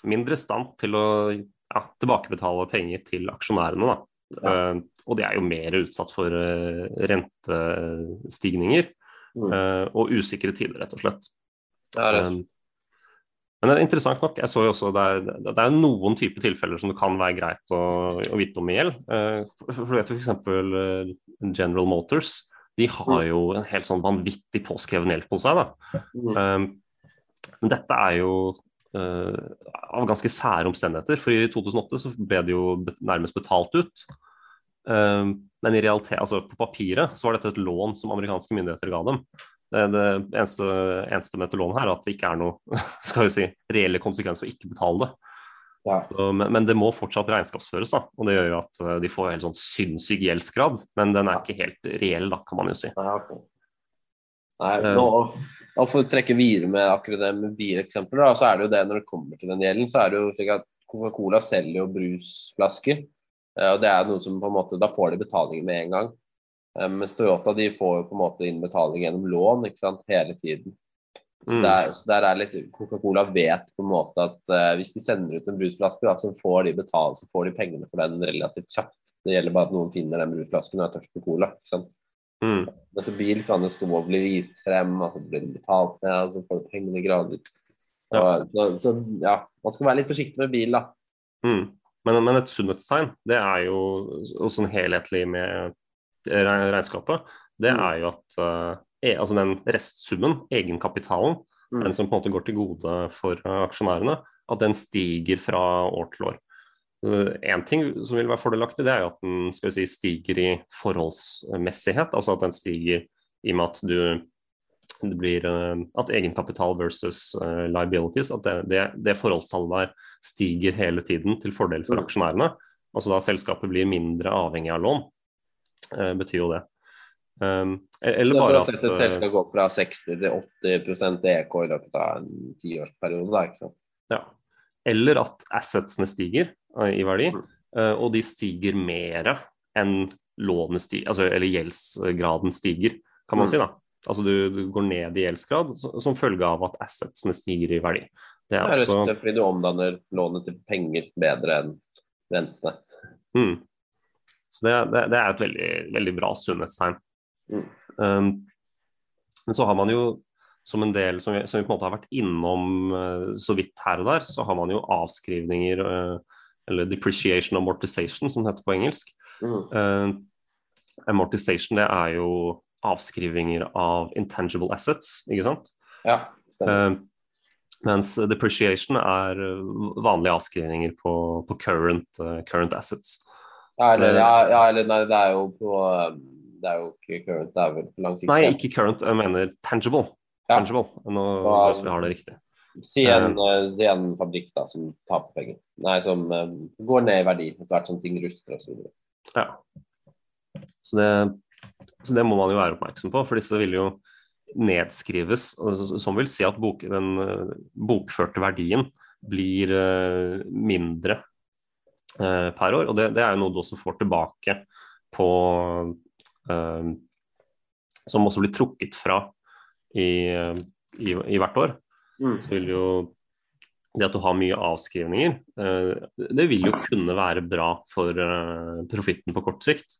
Speaker 6: mindre i stand til å ja, tilbakebetale penger til aksjonærene. Da. Uh, og de er jo mer utsatt for uh, rentestigninger
Speaker 7: Mm.
Speaker 6: og usikre tider, rett og slett.
Speaker 7: Ja, det.
Speaker 6: Men det er interessant nok, jeg så jo også det er, det er noen typer tilfeller som det kan være greit å, å vite om i gjeld. For, for jo f.eks. Uh, General Motors. De har jo en helt sånn vanvittig påskreven gjeld på seg. da. Um, men dette er jo uh, av ganske sære omstendigheter. For i 2008 så ble det jo nærmest betalt ut. Um, men i realitet, altså på papiret så var dette et lån som amerikanske myndigheter ga dem. Det, det eneste, eneste med dette lånet her er at det ikke er noe skal vi si, reelle konsekvenser for å ikke betale det.
Speaker 7: Ja.
Speaker 6: Så, men, men det må fortsatt regnskapsføres, da. og det gjør jo at eh, de får helt sånn sinnssyk gjeldsgrad. Men den er ikke helt reell, da, kan man jo si.
Speaker 7: Ja, okay. Nei,
Speaker 6: Så-
Speaker 7: nå, og For å trekke videre med akkurat det med bileksempler, da, så er det jo det når det kommer til den gjelden, så er det jo slik at Coca-Cola selger jo brusflasker. eh, Og det er noe som på en måte, Da får de betaling med en gang. Eh, Mens Toyota de får jo på en måte inn betaling gjennom lån ikke sant, hele tiden. Så,
Speaker 6: Mm.
Speaker 7: der, så der er litt Coca-Cola vet på en måte at uh, hvis de sender ut en brusflaske, da, så får de betale, så får de pengene for den relativt kjapt. Det gjelder bare at noen finner den brusflasken og er tørst på cola. ikke sant?
Speaker 6: Mm.
Speaker 7: Dette bil kan jo stå og bli vist frem, og så blir det betalt ned, og så får du pengene gradvis. Ja. så, så ja, man skal være litt forsiktig med bil, da.
Speaker 6: Mm. Men, men et sunnhetstegn, det er jo og sånn helhetlig med regnskapet, det
Speaker 7: Mm.
Speaker 6: er jo at e, altså den restsummen, egenkapitalen,
Speaker 7: Mm.
Speaker 6: den som på en måte går til gode for eh, aksjonærene, at den stiger fra år til år. Én ting som vil være fordelaktig, det er jo at den skal vi si, stiger i forholdsmessighet. Altså at den stiger i og med at du det blir eh, at egenkapital versus eh, liabilities, at det, det, det forholdstallet der stiger hele tiden til fordel for
Speaker 7: Mm.
Speaker 6: aksjonærene. Altså da selskapet blir mindre avhengig av lån, eh, betyr jo det. Um, eller
Speaker 7: Så
Speaker 6: bare at
Speaker 7: sett et
Speaker 6: eh,
Speaker 7: selskap gå fra 60 til 80 EK i løpet av en tiårsperiode. Da, ikke sant?
Speaker 6: Ja. Eller at assetsene stiger eh, i verdi,
Speaker 7: Mm.
Speaker 6: eh, og de stiger mer enn lånet stiger, altså, eller gjeldsgraden stiger, kan man
Speaker 7: Mm.
Speaker 6: si. da. Altså du, du går ned i gjeldsgrad som, følge av at assetsene stiger i verdi. Det
Speaker 7: Det
Speaker 6: er
Speaker 7: er rett og
Speaker 6: også
Speaker 7: fordi du omdanner lånet til penger bedre enn rentene.
Speaker 6: mm. Så det, det, det er et veldig, veldig bra sunnhetstegn.
Speaker 7: Mm.
Speaker 6: Um, men så har man jo som en del som vi, som vi på en måte har vært innom uh, så vidt her og der, så har man jo avskrivninger, uh, eller depreciation amortization som det heter på engelsk.
Speaker 7: Mm.
Speaker 6: Uh, amortization det er jo avskrivinger av intangible assets, ikke sant?
Speaker 7: Ja, stemmer.
Speaker 6: Eh, mens depreciation er eh, vanlige avskrivninger på, på current, current assets.
Speaker 7: Ja, eller,
Speaker 6: det-
Speaker 7: ja, ja, eller nei, det er jo på um, Det er jo ikke current, det er vel på lang sikt.
Speaker 6: Nei, ikke current, jeg mener tangible.
Speaker 7: Ja.
Speaker 6: Tangible. Nå hvis vi har det riktig.
Speaker 7: Si en, uh, si en fabrikk da, som taper penger. Nei, som uh, går ned i verdi etter hvert som ting ruster og så videre.
Speaker 6: Ja. Så det, så det må man jo være oppmerksom på, for disse vil jo nedskrives, som vil si at bok, den uh, bokførte verdien blir eh, mindre eh, per år. Og det, det er jo noe du også får tilbake på eh, Som også blir trukket fra i, i, i hvert år.
Speaker 7: Mm.
Speaker 6: Så vil jo det at du har mye avskrivninger, eh, det vil jo kunne være bra for eh, profitten på kort sikt.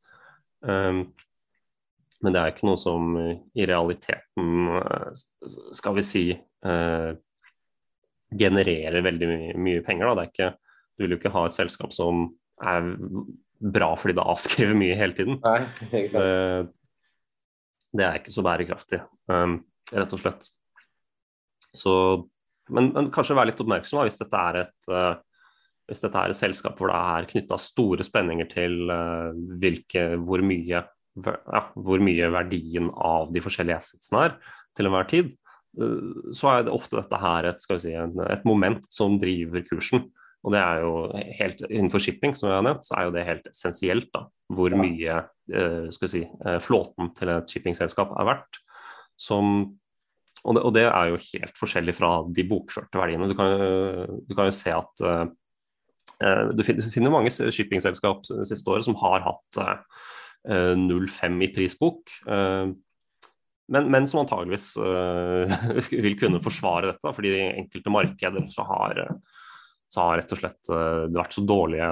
Speaker 6: Um, men det er ikke noe som i realiteten, eh, skal vi si, eh, genererer veldig mye penger. Da. Det er ikke, du vil jo ikke ha et selskap som er bra fordi det avskriver mye hele tiden.
Speaker 7: Nei.
Speaker 6: Det, det er ikke så bærekraftig, um, rett og slett. Så, men, men kanskje være litt oppmerksom hvis dette er et uh, hvis dette er et selskap hvor det er knytta store spenninger til uh, hvilke, hvor, mye, ja, hvor mye verdien av de forskjellige assetsene er til enhver tid, uh, så er det ofte dette her et, si, en, et moment som driver kursen. Og det er jo helt Innenfor shipping som jeg har nevnt, så er jo det helt essensielt da, hvor mye eh, skal vi si, eh, flåten til et shippingselskap er verdt. Som, og, det, og det er jo helt forskjellig fra de bokførte verdiene. Du kan, jo- du kan jo se at eh, eh, du fin- du finner mange shippingselskap siste året som har hatt uh, 0,5 i prisbok. Uh, men, men som antageligvis eh, vil kunne forsvare dette, fordi de enkelte markeder også har, eh, så har rett og slett eh, det vært så dårlige,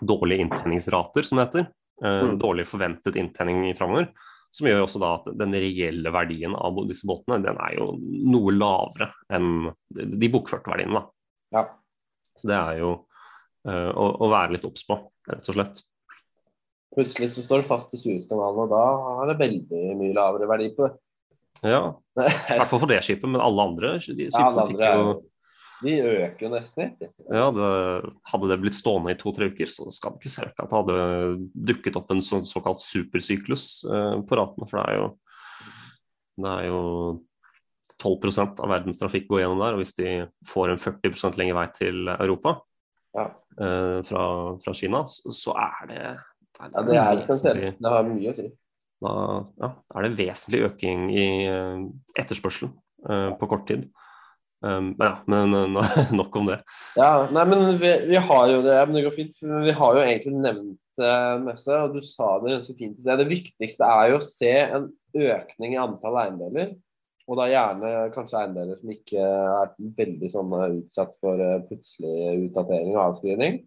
Speaker 6: dårlige inntjeningsrater, som det heter. eh,
Speaker 7: Mm.
Speaker 6: Dårlig forventet inntjening framover. Som gjør også da at den reelle verdien av disse båtene den er jo noe lavere enn de bokførte verdiene. da.
Speaker 7: Ja.
Speaker 6: Så det er jo uh, å, å være litt obs på, rett og slett.
Speaker 7: Plutselig så står det fast i Suezkanalen, og da har det veldig mye lavere verdi på det.
Speaker 6: Ja, I hvert fall for det skipet, men alle andre de
Speaker 7: Ja, alle
Speaker 6: skipene fikk
Speaker 7: andre
Speaker 6: jo
Speaker 7: jo De øker jo nesten litt.
Speaker 6: Ja, det, hadde det blitt stående i to-tre uker, så skal det ikke se ut at det hadde dukket opp en sånn såkalt supersyklus eh, på ratene. For det er jo, det er jo 12% av verdens trafikk går gjennom der. Og hvis de får en 40% lengre vei til Europa
Speaker 7: Ja.
Speaker 6: eh, fra, fra Kina, så, så er det
Speaker 7: Ja, det er
Speaker 6: vesentlig-
Speaker 7: essensielt. Det har mye å si.
Speaker 6: da ja, er det vesentlig øking i eh, etterspørselen eh, på kort tid. Um, men ja, men eh, nok om det.
Speaker 7: Ja, nei, men vi, vi har jo det, men det går fint. Vi har jo egentlig nevnt messe, og du sa det ganske fint. Det viktigste er jo å se en økning i antall eiendeler. Og da gjerne kanskje eiendeler som ikke er veldig sånn utsatt for eh, plutselig utdatering og avskrivning.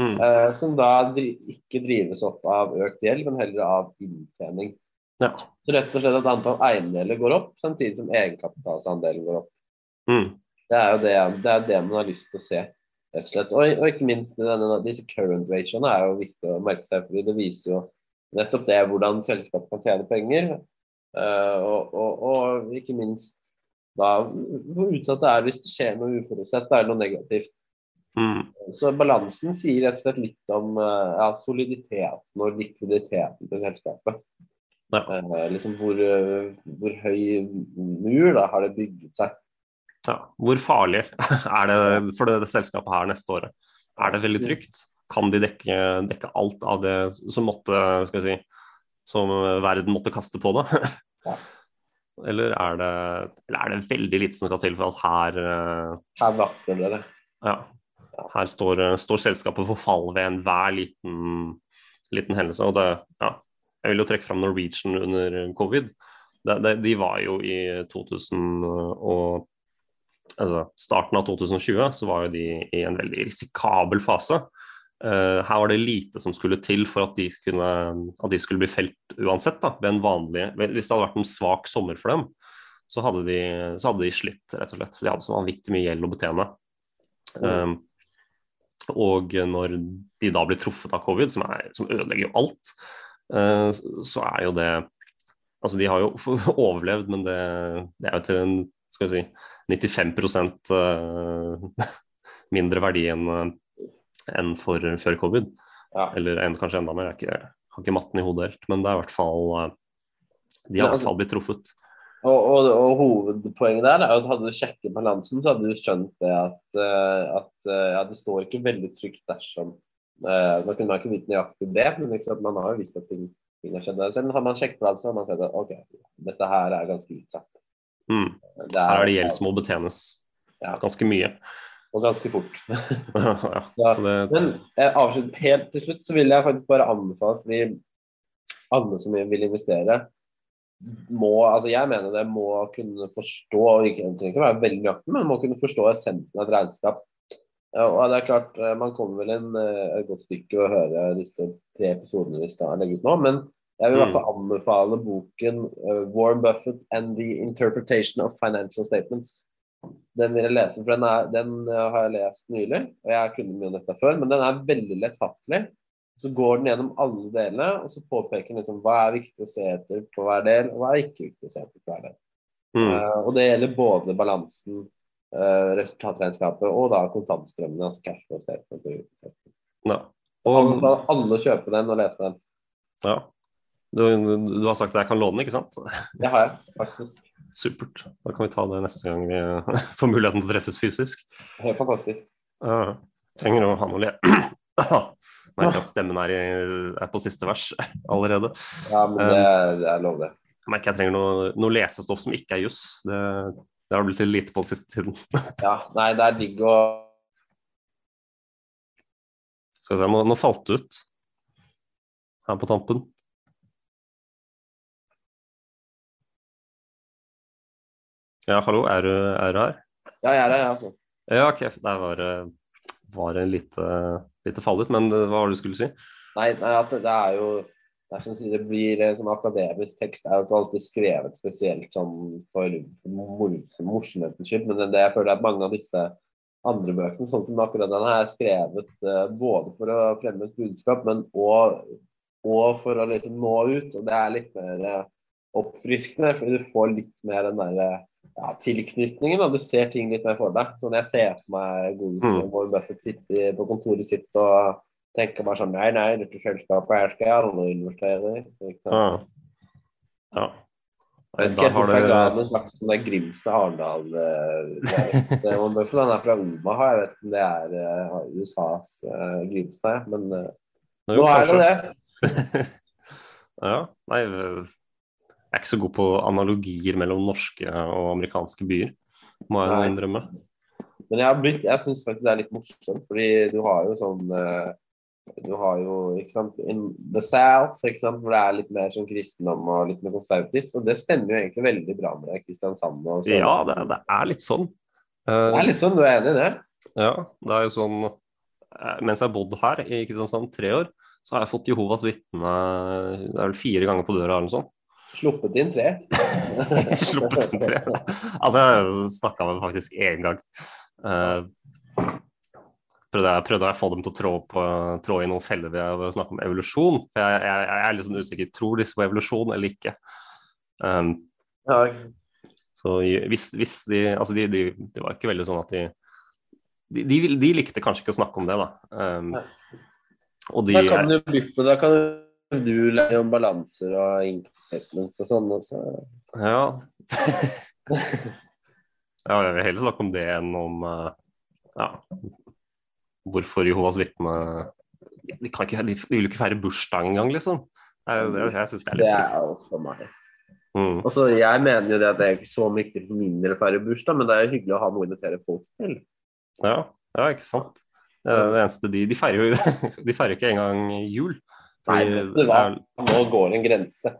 Speaker 6: Mm.
Speaker 7: Eh, som da dri ikke drives opp av økt gjeld, men heller av inntjening.
Speaker 6: Ja.
Speaker 7: Så rett og slett at antall eiendeler går opp, samtidig som egenkapitalsandelen går opp.
Speaker 6: Mm.
Speaker 7: Det er jo det, det, er det man har lyst til å se. rett og slett. Og, og ikke minst denne, disse current ratioene er jo viktig å merke seg, fordi det viser jo nettopp det hvordan selskapet kan tjene penger. Uh, og, og, og, ikke minst da hvor utsatt det er hvis det skjer noe uforutsett eller noe negativt.
Speaker 6: Mm.
Speaker 7: Så balansen sier rett og slett litt om uh, ja, soliditeten og likviditeten til selskapet.
Speaker 6: Ja.
Speaker 7: Uh, liksom hvor, hvor, høy mur da har det bygget seg.
Speaker 6: Ja. Hvor farlig er det for det, det selskapet her neste året? Er det veldig trygt? Kan de dekke, dekke alt av det som måtte, skal vi si, som verden måtte kaste på det?
Speaker 7: Ja.
Speaker 6: Eller, er det, eller er det veldig lite som skal til for at her
Speaker 7: Her vakler det.
Speaker 6: Ja. Her står, står selskapet for fall ved enhver liten, liten hendelse. Og det, ja, jeg vil jo trekke fram Norwegian under covid. Det, det, de var jo i 2000 og altså starten av 2020 så var jo de i en veldig risikabel fase. Uh, her var det lite som skulle til for at de, kunne, at de skulle bli felt uansett. Da, vanlig, hvis det hadde vært en svak sommer for dem, så hadde de, så hadde de slitt, rett og slett. For De hadde så vanvittig mye gjeld å betjene. Um, og når de da blir truffet av covid, som, er, som ødelegger jo alt, uh, så er jo det Altså, de har jo overlevd, men det, det er jo til en skal vi si 95 uh, mindre verdi enn enn for, før covid.
Speaker 7: Ja.
Speaker 6: Eller en, kanskje enda mer. Jeg, ikke, jeg har ikke matten i hodet helt, men det er i hvert fall eh, De har i hvert
Speaker 7: altså-
Speaker 6: fall blitt truffet.
Speaker 7: Og, og, og, hovedpoenget der er at hadde du sjekket balansen, så hadde du skjønt det at, at ja, det står ikke veldig trygt dersom uh, Man kunne ikke vite nøyaktig det, men sant, man har jo visst at ting, ting har skjedd. Selv har man sjekket balansen, så har man sett at ok, dette her er ganske utsatt.
Speaker 6: Mm.
Speaker 7: Det
Speaker 6: Her er det gjeld som må betjenes
Speaker 7: Ja.
Speaker 6: ganske mye.
Speaker 7: Og ganske fort.
Speaker 6: ja,
Speaker 7: Ja,
Speaker 6: så det,
Speaker 7: Men eh, avslutt, helt til slutt så vil jeg faktisk bare anbefale, fordi alle som vil investere, må altså Jeg mener det må kunne forstå, og ikke, trenger ikke være veldig nøyaktig, men må kunne forstå essensen av et regnskap. Og det er klart, eh, Man kommer vel en, eh, et godt stykke å høre disse tre episodene vi skal legge ut nå. Men jeg vil i hvert fall anbefale boken uh, 'Warren Buffett and the Interpretation of Financial Statements'. Den vil jeg lese, for den, er, den eh, har jeg lest nylig. og Jeg kunne mye om dette før, men den er veldig lettfattelig. Så går den gjennom alle delene, og så påpeker den liksom, hva er viktig å se etter på hver del, og hva er ikke viktig å se etter på hver del.
Speaker 6: mm,
Speaker 7: Uh, og det gjelder både balansen, uh, resultatregnskapet og da kontantstrømmene, altså cash flow statement. og. Og alle kjøper kjøpe den og lese den.
Speaker 6: ja. Du, du har sagt at jeg kan låne den, ikke sant?
Speaker 7: Det har jeg faktisk.
Speaker 6: Supert. Da kan vi ta det neste gang vi får muligheten til å treffes fysisk.
Speaker 7: Helt fantastisk.
Speaker 6: Uh, trenger å ha noe le... Merker at stemmen er, i, er på siste vers allerede.
Speaker 7: Ja, men det, det er lov, det.
Speaker 6: Jeg merker jeg trenger noe, noe lesestoff som ikke er juss. Det, det har blitt litt lite på den siste tiden.
Speaker 7: Ja, nei, det er digg å
Speaker 6: Skal vi se, nå, nå falt det ut her på tampen. Ja, hallo, er du, er du her?
Speaker 7: Ja, jeg er her, jeg, altså.
Speaker 6: Ja, ok, der var, det- var det lite, lite fall ut, men hva var det du skulle si?
Speaker 7: Nei, nei at det, det er jo det er si, det blir en sånn akademisk tekst. Det er jo ikke alltid skrevet spesielt sånn for, for morsomhetens skyld, men det, jeg føler er at mange av disse andre bøkene, sånn som akkurat denne, er skrevet uh, både for å fremme et budskap, men og for å liksom nå ut. Og det er litt mer uh, oppfriskende, fordi du får litt mer den derre ja, tilknytningen. Da. Du ser ting litt mer for deg. Når jeg ser for meg godeste
Speaker 6: Mm.
Speaker 7: Warren Buffett sitte på kontoret sitt og tenker bare sånn Nei, nei, dette selskapet her skal jeg aldri investere i.
Speaker 6: Ja. ja.
Speaker 7: Jeg vet ikke helt
Speaker 6: har
Speaker 7: hvorfor jeg ga
Speaker 6: det-
Speaker 7: en slags sånn Grimstad Arendal eh, var Buffett, Han er fra Omaha, jeg vet ikke om det er uh, USAs uh, Grimstad, men
Speaker 6: uh,
Speaker 7: nå er det det.
Speaker 6: ja, nei, jeg er ikke så god på analogier mellom norske og amerikanske byer, må jeg
Speaker 7: Nei.
Speaker 6: innrømme.
Speaker 7: Men jeg, har blitt- jeg syns faktisk det er litt morsomt, fordi du har jo sånn eh, du har jo ikke sant, in the south, ikke sant, hvor det er litt mer sånn kristendom og litt mer konservativt. Og det stemmer jo egentlig veldig bra med Kristiansand. Og så.
Speaker 6: Ja, det, det er litt sånn.
Speaker 7: Det er litt sånn, du er enig i det?
Speaker 6: Ja, det er jo sånn eh, Mens jeg har bodd her i Kristiansand tre år, så har jeg fått Jehovas vitne det er vel fire ganger på døra eller noe sånt.
Speaker 7: Sluppet inn tre?
Speaker 6: Sluppet inn tre. Altså, jeg snakka med faktisk én gang. Uh, prøvde, jeg, prøvde jeg å få dem til å trå, på, trå i noen feller ved å snakke om evolusjon. For jeg, jeg, jeg er litt sånn usikker. Tror disse på evolusjon eller ikke? Um,
Speaker 7: ja.
Speaker 6: Så hvis, hvis de Altså, de, de, det var ikke veldig sånn at de de, de, de, likte kanskje ikke å snakke om det, da. Um,
Speaker 7: og de, da kan du bytte, da kan du lære om balanser og incompletations og sånn også.
Speaker 6: Ja. ja, jeg vil heller snakke om det enn om uh, ja, hvorfor Jehovas vitne de, de, de, vil jo ikke feire bursdag engang, liksom. Jeg, jeg, jeg syns det er litt trist.
Speaker 7: Det er jo for meg. Mm. Og så Jeg mener jo det at det er ikke så viktig for min del å feire bursdag, men det er jo hyggelig å ha noe å invitere folk til.
Speaker 6: Ja, ja ikke sant. Det, er det eneste de, de feirer jo De feirer ikke engang jul.
Speaker 7: Nei, du, var, nå går en grense.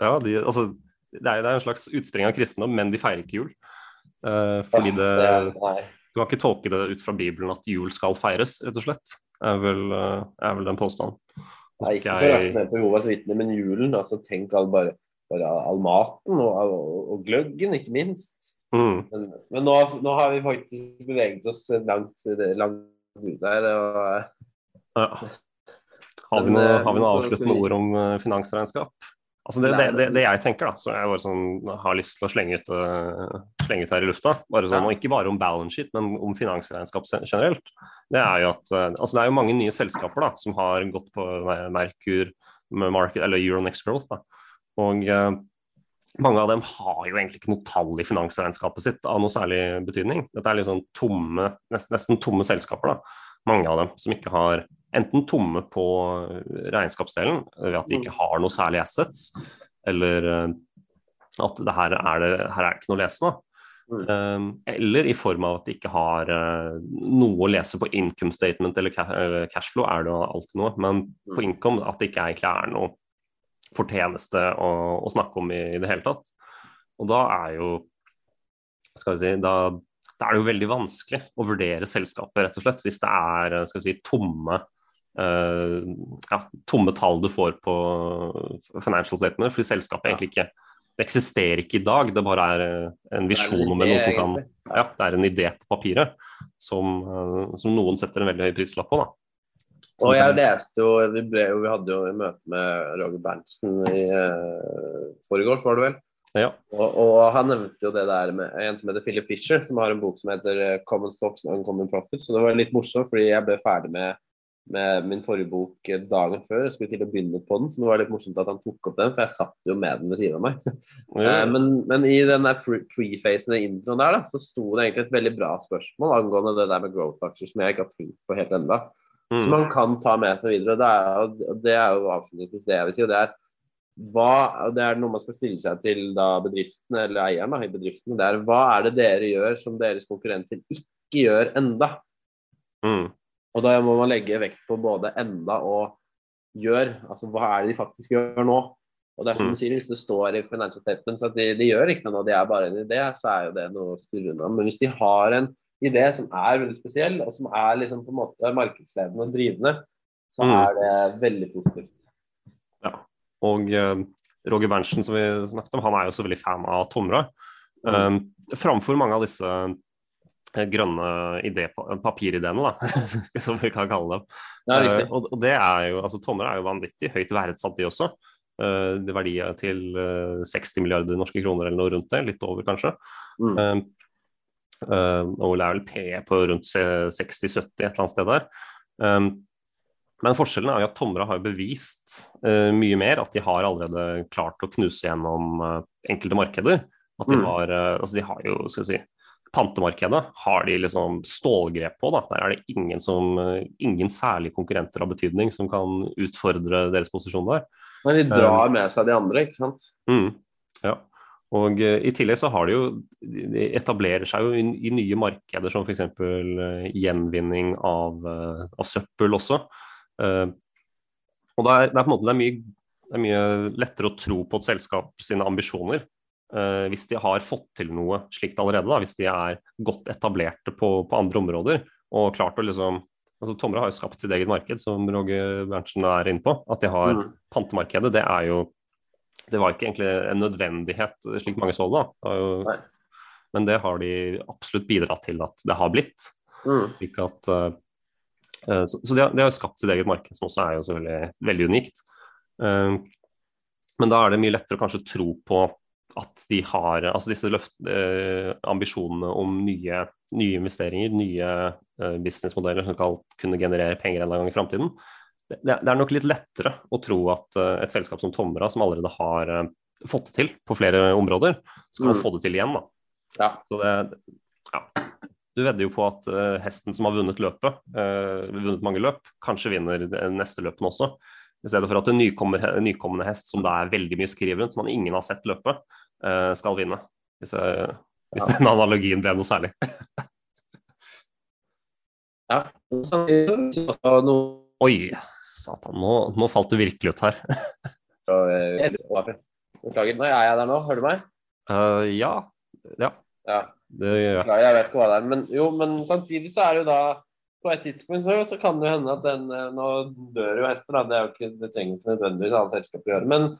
Speaker 6: Ja, de, altså, det, er, det er en slags utspring av kristendom, men de feirer ikke jul. Uh, fordi det, Du kan ikke tolke det ut fra Bibelen at jul skal feires, rett og slett. Er vel, uh, er vel den påstanden.
Speaker 7: Nei, ikke for rette ned på Jehovas vitner, men julen. altså Tenk all, bare, bare all maten og, og, og gløggen, ikke minst.
Speaker 6: Mm.
Speaker 7: Men, men nå, nå, har vi faktisk beveget oss langt, langt ut der. Og...
Speaker 6: Ja. Har vi, noe, eh, noe avsluttende ord om uh, finansregnskap? Altså det, det, det, jeg tenker, da, så jeg sånn, har lyst til å slenge ut, uh, slenge ut her i lufta, bare sånn, og ikke bare om balance sheet, men om finansregnskap generelt, det er jo at altså det er jo mange nye selskaper da, som har gått på Merkur, market, eller Euronext Growth. Da. Og mange av dem har jo egentlig ikke noe tall i finansregnskapet sitt av noe særlig betydning. Dette er liksom tomme, nesten, nesten tomme selskaper, da. mange av dem, som ikke har enten tomme på regnskapsdelen ved at de ikke har noe særlig assets, eller eh, at det her er det her er ikke noe å lese. nå. Um, eller i form av at de ikke har uh, noe å lese på income statement eller cashflow, er det alltid noe, men på income at det ikke egentlig er noe fortjeneste å, å snakke om i, i, det hele tatt. Og da er jo skal vi si, da, da, er det jo veldig vanskelig å vurdere selskapet, rett og slett, hvis det er skal vi si, tomme, uh, ja, tomme tall du får på financial statement, fordi selskapet egentlig ikke det eksisterer ikke i dag, det bare er eh, en visjon om noe som kan Ja, det er en idé på papiret som, uh, som noen setter en veldig høy prislapp på. da.
Speaker 7: Og jeg leste jo vi, ble, vi, hadde jo møte med Roger Berntsen i uh, forgårs, var det vel?
Speaker 6: Ja.
Speaker 7: Og, og, han nevnte jo det der med en som heter Philip Fisher, som har en bok som heter eh, 'Common Stocks and Uncommon Profits'. Så det var litt morsomt, fordi jeg ble ferdig med, med min forrige bok eh, dagen før. Jeg skulle til å begynne på den, så det var litt morsomt at han tok opp den, for jeg satt jo med den ved siden av meg. Ja. men, men, i den pre-facen i introen der, da, så sto det egentlig et veldig bra spørsmål angående det der med growth factor som jeg ikke har tenkt på helt ennå. Mm. Som man kan ta med seg videre. Det er, det er jo avslutningsvis det jeg vil si. og det er hva, det er noe man skal stille seg til da bedriften eller eieren da, i bedriften. Det er hva er det dere gjør som deres konkurrenter ikke gjør enda?
Speaker 6: Mm.
Speaker 7: Og da må man legge vekt på både enda og gjør. Altså hva er det de faktisk gjør nå? Og det er som mm. du sier, Hvis det står i Financial Statements at de, de gjør ikke noe, de er bare en idé, så er jo det noe å styre unna. Men hvis de har en idé som er veldig spesiell, og som er liksom på en måte markedsledende og drivende, så mm. er det veldig positivt.
Speaker 6: Ja, og uh, Roger Berntsen som vi snakket om, han er jo så veldig fan av Tomra. Mm. Um, framfor mange av disse grønne idé, papirideene, da, som vi kan kalle dem.
Speaker 7: Det uh,
Speaker 6: og, det er jo, altså Tomra er jo vanvittig høyt verdsatt, de også. Uh, det verdier til 60 milliarder norske kroner eller noe rundt det, litt over kanskje.
Speaker 7: Mm.
Speaker 6: Og det er vel P på rundt 60-70 et eller annet sted der. Um, men forskjellen er jo at Tomra har bevist mye mer, at de har allerede klart å knuse gjennom enkelte markeder. At de, mm. har, altså de har jo, skal vi si, Pantemarkedet har de liksom stålgrep på. Da. Der er det ingen, som, ingen særlige konkurrenter av betydning som kan utfordre deres posisjon der.
Speaker 7: Men de drar med seg de andre, ikke sant?
Speaker 6: Mm, ja. Og uh, I tillegg så har de jo de etablerer seg jo i, i nye markeder som f.eks. Uh, gjenvinning av, uh, av, søppel også. Uh, og det er, det er, på en måte det er, mye, det er mye lettere å tro på et selskap sine ambisjoner hvis de har fått til noe slikt allerede. Da, hvis de er godt etablerte på, på andre områder og klart å liksom altså Tomra har jo skapt sitt eget marked, som Roger Berntsen er inne på. At de har mm. pantemarkedet, det er jo Det var ikke egentlig en nødvendighet, slik mange så det. da. Men det har de absolutt bidratt til at det har blitt. Mm. At uh, så, så de, har, de har skapt sitt eget marked, som også er jo selvfølgelig veldig unikt. Uh, men da er det mye lettere å kanskje tro på at de har altså disse løft, eh, ambisjonene om nye, nye investeringer, nye businessmodeller som skal kunne generere penger en gang i framtiden. Det, det, er nok litt lettere å tro at et selskap som Tomra, som allerede har fått det til på flere områder, skal mm. få det til igjen. da.
Speaker 7: Ja.
Speaker 6: Så det, ja du vedder jo på at uh, hesten som har vunnet løpet, uh, vunnet mange løp, kanskje vinner neste løpene også. I stedet for at en nykommende hest som det er veldig mye skriv rundt, som man ingen har sett løpet, uh, skal vinne. Hvis, jeg, hvis ja. den analogien ble noe særlig.
Speaker 7: ja.
Speaker 6: Oi, satan. Nå, nå, falt du virkelig ut her.
Speaker 7: Beklager. Nå er jeg der nå. Hører du meg?
Speaker 6: ja. Ja.
Speaker 7: ja. Det gjør jeg. jeg vet ikke hva det er. Men jo, men samtidig så er det jo da På et tidspunkt så, så kan det jo hende at den eh, Nå dør jo hester, da. Det, er jo ikke, det trenger ikke nødvendigvis alle selskaper å gjøre. Men?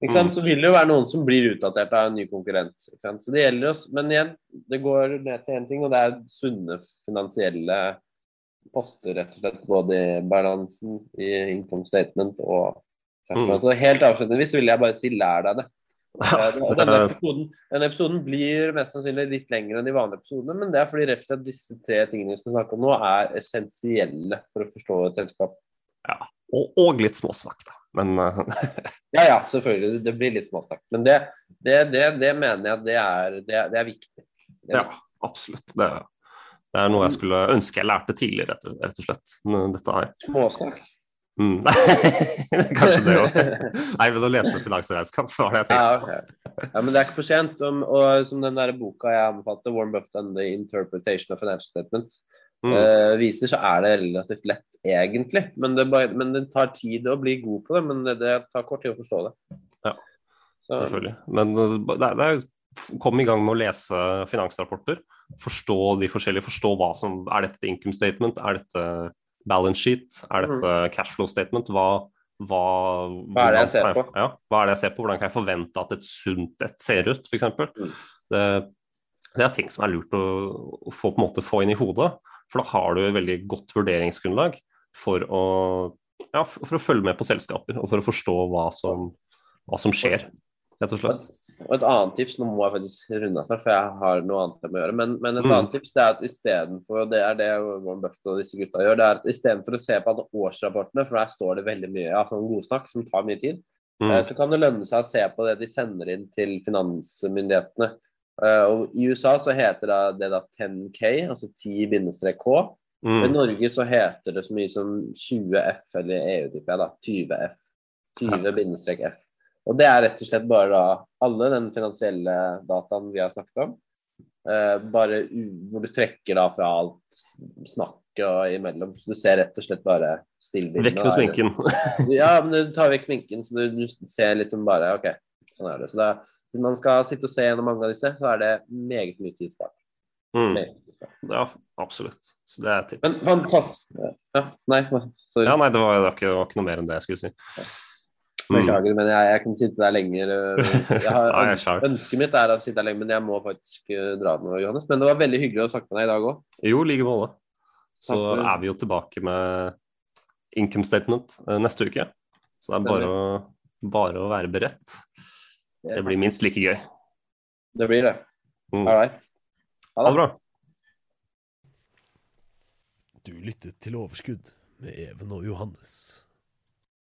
Speaker 7: Mm. så vil det jo være noen som blir utdatert av en ny konkurrent. Så det gjelder oss, Men igjen, det går ned til én ting, og det er sunne finansielle poster, rett og slett. Både i balansen, i income statement og mm. Så helt avslutningsvis vil jeg bare si lær deg det. Denne episoden, denne episoden, blir mest sannsynlig litt lengre enn de vanlige episodene, men det er fordi rett og slett disse tre tingene vi skal snakke om nå, er essensielle for å forstå et selskap.
Speaker 6: Ja, og, og litt småsnakk, da. Men uh...
Speaker 7: Ja, ja, selvfølgelig. Det blir litt småsnakk. Men det, det, det, det mener jeg det er, det er viktig.
Speaker 6: Er ja, absolutt. Det, er noe jeg skulle ønske jeg lærte tidligere, rett og slett. Dette her.
Speaker 7: Småsnakk?
Speaker 6: Mm. Kanskje det òg. Nei, men å lese finansregnskap var det jeg tenkte.
Speaker 7: Ja, okay. ja, men det er ikke for sent. Og, som den der boka jeg anbefalte, 'Warm Buffett and the Interpretation of Financial Statement', mm. uh, viser, så er det relativt lett, egentlig. Men det, bare, men det, tar tid å bli god på det. Men det, det tar kort tid å forstå det.
Speaker 6: Ja, så. selvfølgelig. Men det, det er Kom i gang med å lese finansrapporter. Forstå de forskjellige, forstå hva som Er dette income statement? Er dette balance sheet? Er dette mm. cashflow statement? Hva, hva,
Speaker 7: hva, er det jeg ser på?
Speaker 6: Ja, hva er det jeg ser på? Hvordan kan jeg forvente at et sunt et ser ut, f.eks.? Mm. Det, det er ting som er lurt å, å få, få, inn i hodet. For da har du et veldig godt vurderingsgrunnlag for å, ja, for å følge med på selskaper og for å forstå hva som, hva som skjer rett og slett.
Speaker 7: Og et annet tips, nå må jeg faktisk runde av, for jeg har noe annet jeg må gjøre. Men, men et mm. annet tips det er at istedenfor, og det er det Warren Buffett og disse gutta gjør, det er at istedenfor å se på alle årsrapportene, for der står det veldig mye ja, sånn godsnakk som tar mye tid, mm. Eh, så kan det lønne seg å se på det de sender inn til finansmyndighetene. Uh, og I USA så heter det da 10K, altså 10-K. Mm. I Norge så heter det så mye som 20F, eller EU-type, da. 20F. 20-F. Og det er rett og slett bare da alle den finansielle dataen vi har snakket om. Uh, bare hvor du trekker da fra alt snakket og imellom. Så du ser rett og slett bare stillbildene.
Speaker 6: Vekk med sminken.
Speaker 7: ja, men du tar vekk sminken, så du, du ser liksom bare OK, sånn er det. Så da, hvis man skal sitte og se gjennom mange av disse, så er det meget mye tid spart.
Speaker 6: Mm. Ja, absolutt. Så det er et tips.
Speaker 7: Men fantastisk. Ja, nei,
Speaker 6: sorry. Ja, nei, det var, det var, ikke, det var ikke noe mer enn det jeg skulle si. Ja.
Speaker 7: Beklager, men jeg, jeg, kan sitte der lenger. Jeg har, ønsket mitt er å sitte der lenger, men jeg må faktisk eh, dra nå, Johannes. Men det var veldig hyggelig å snakke med deg i dag òg.
Speaker 6: Jo, i like måte. Så er vi jo tilbake med income statement eh, neste uke. Så det er bare å, bare å være beredt. Det blir minst like gøy.
Speaker 7: Det blir det. Mm. All right.
Speaker 6: Ha det. Ha det bra.
Speaker 5: Du lyttet til Overskudd med Even og Johannes.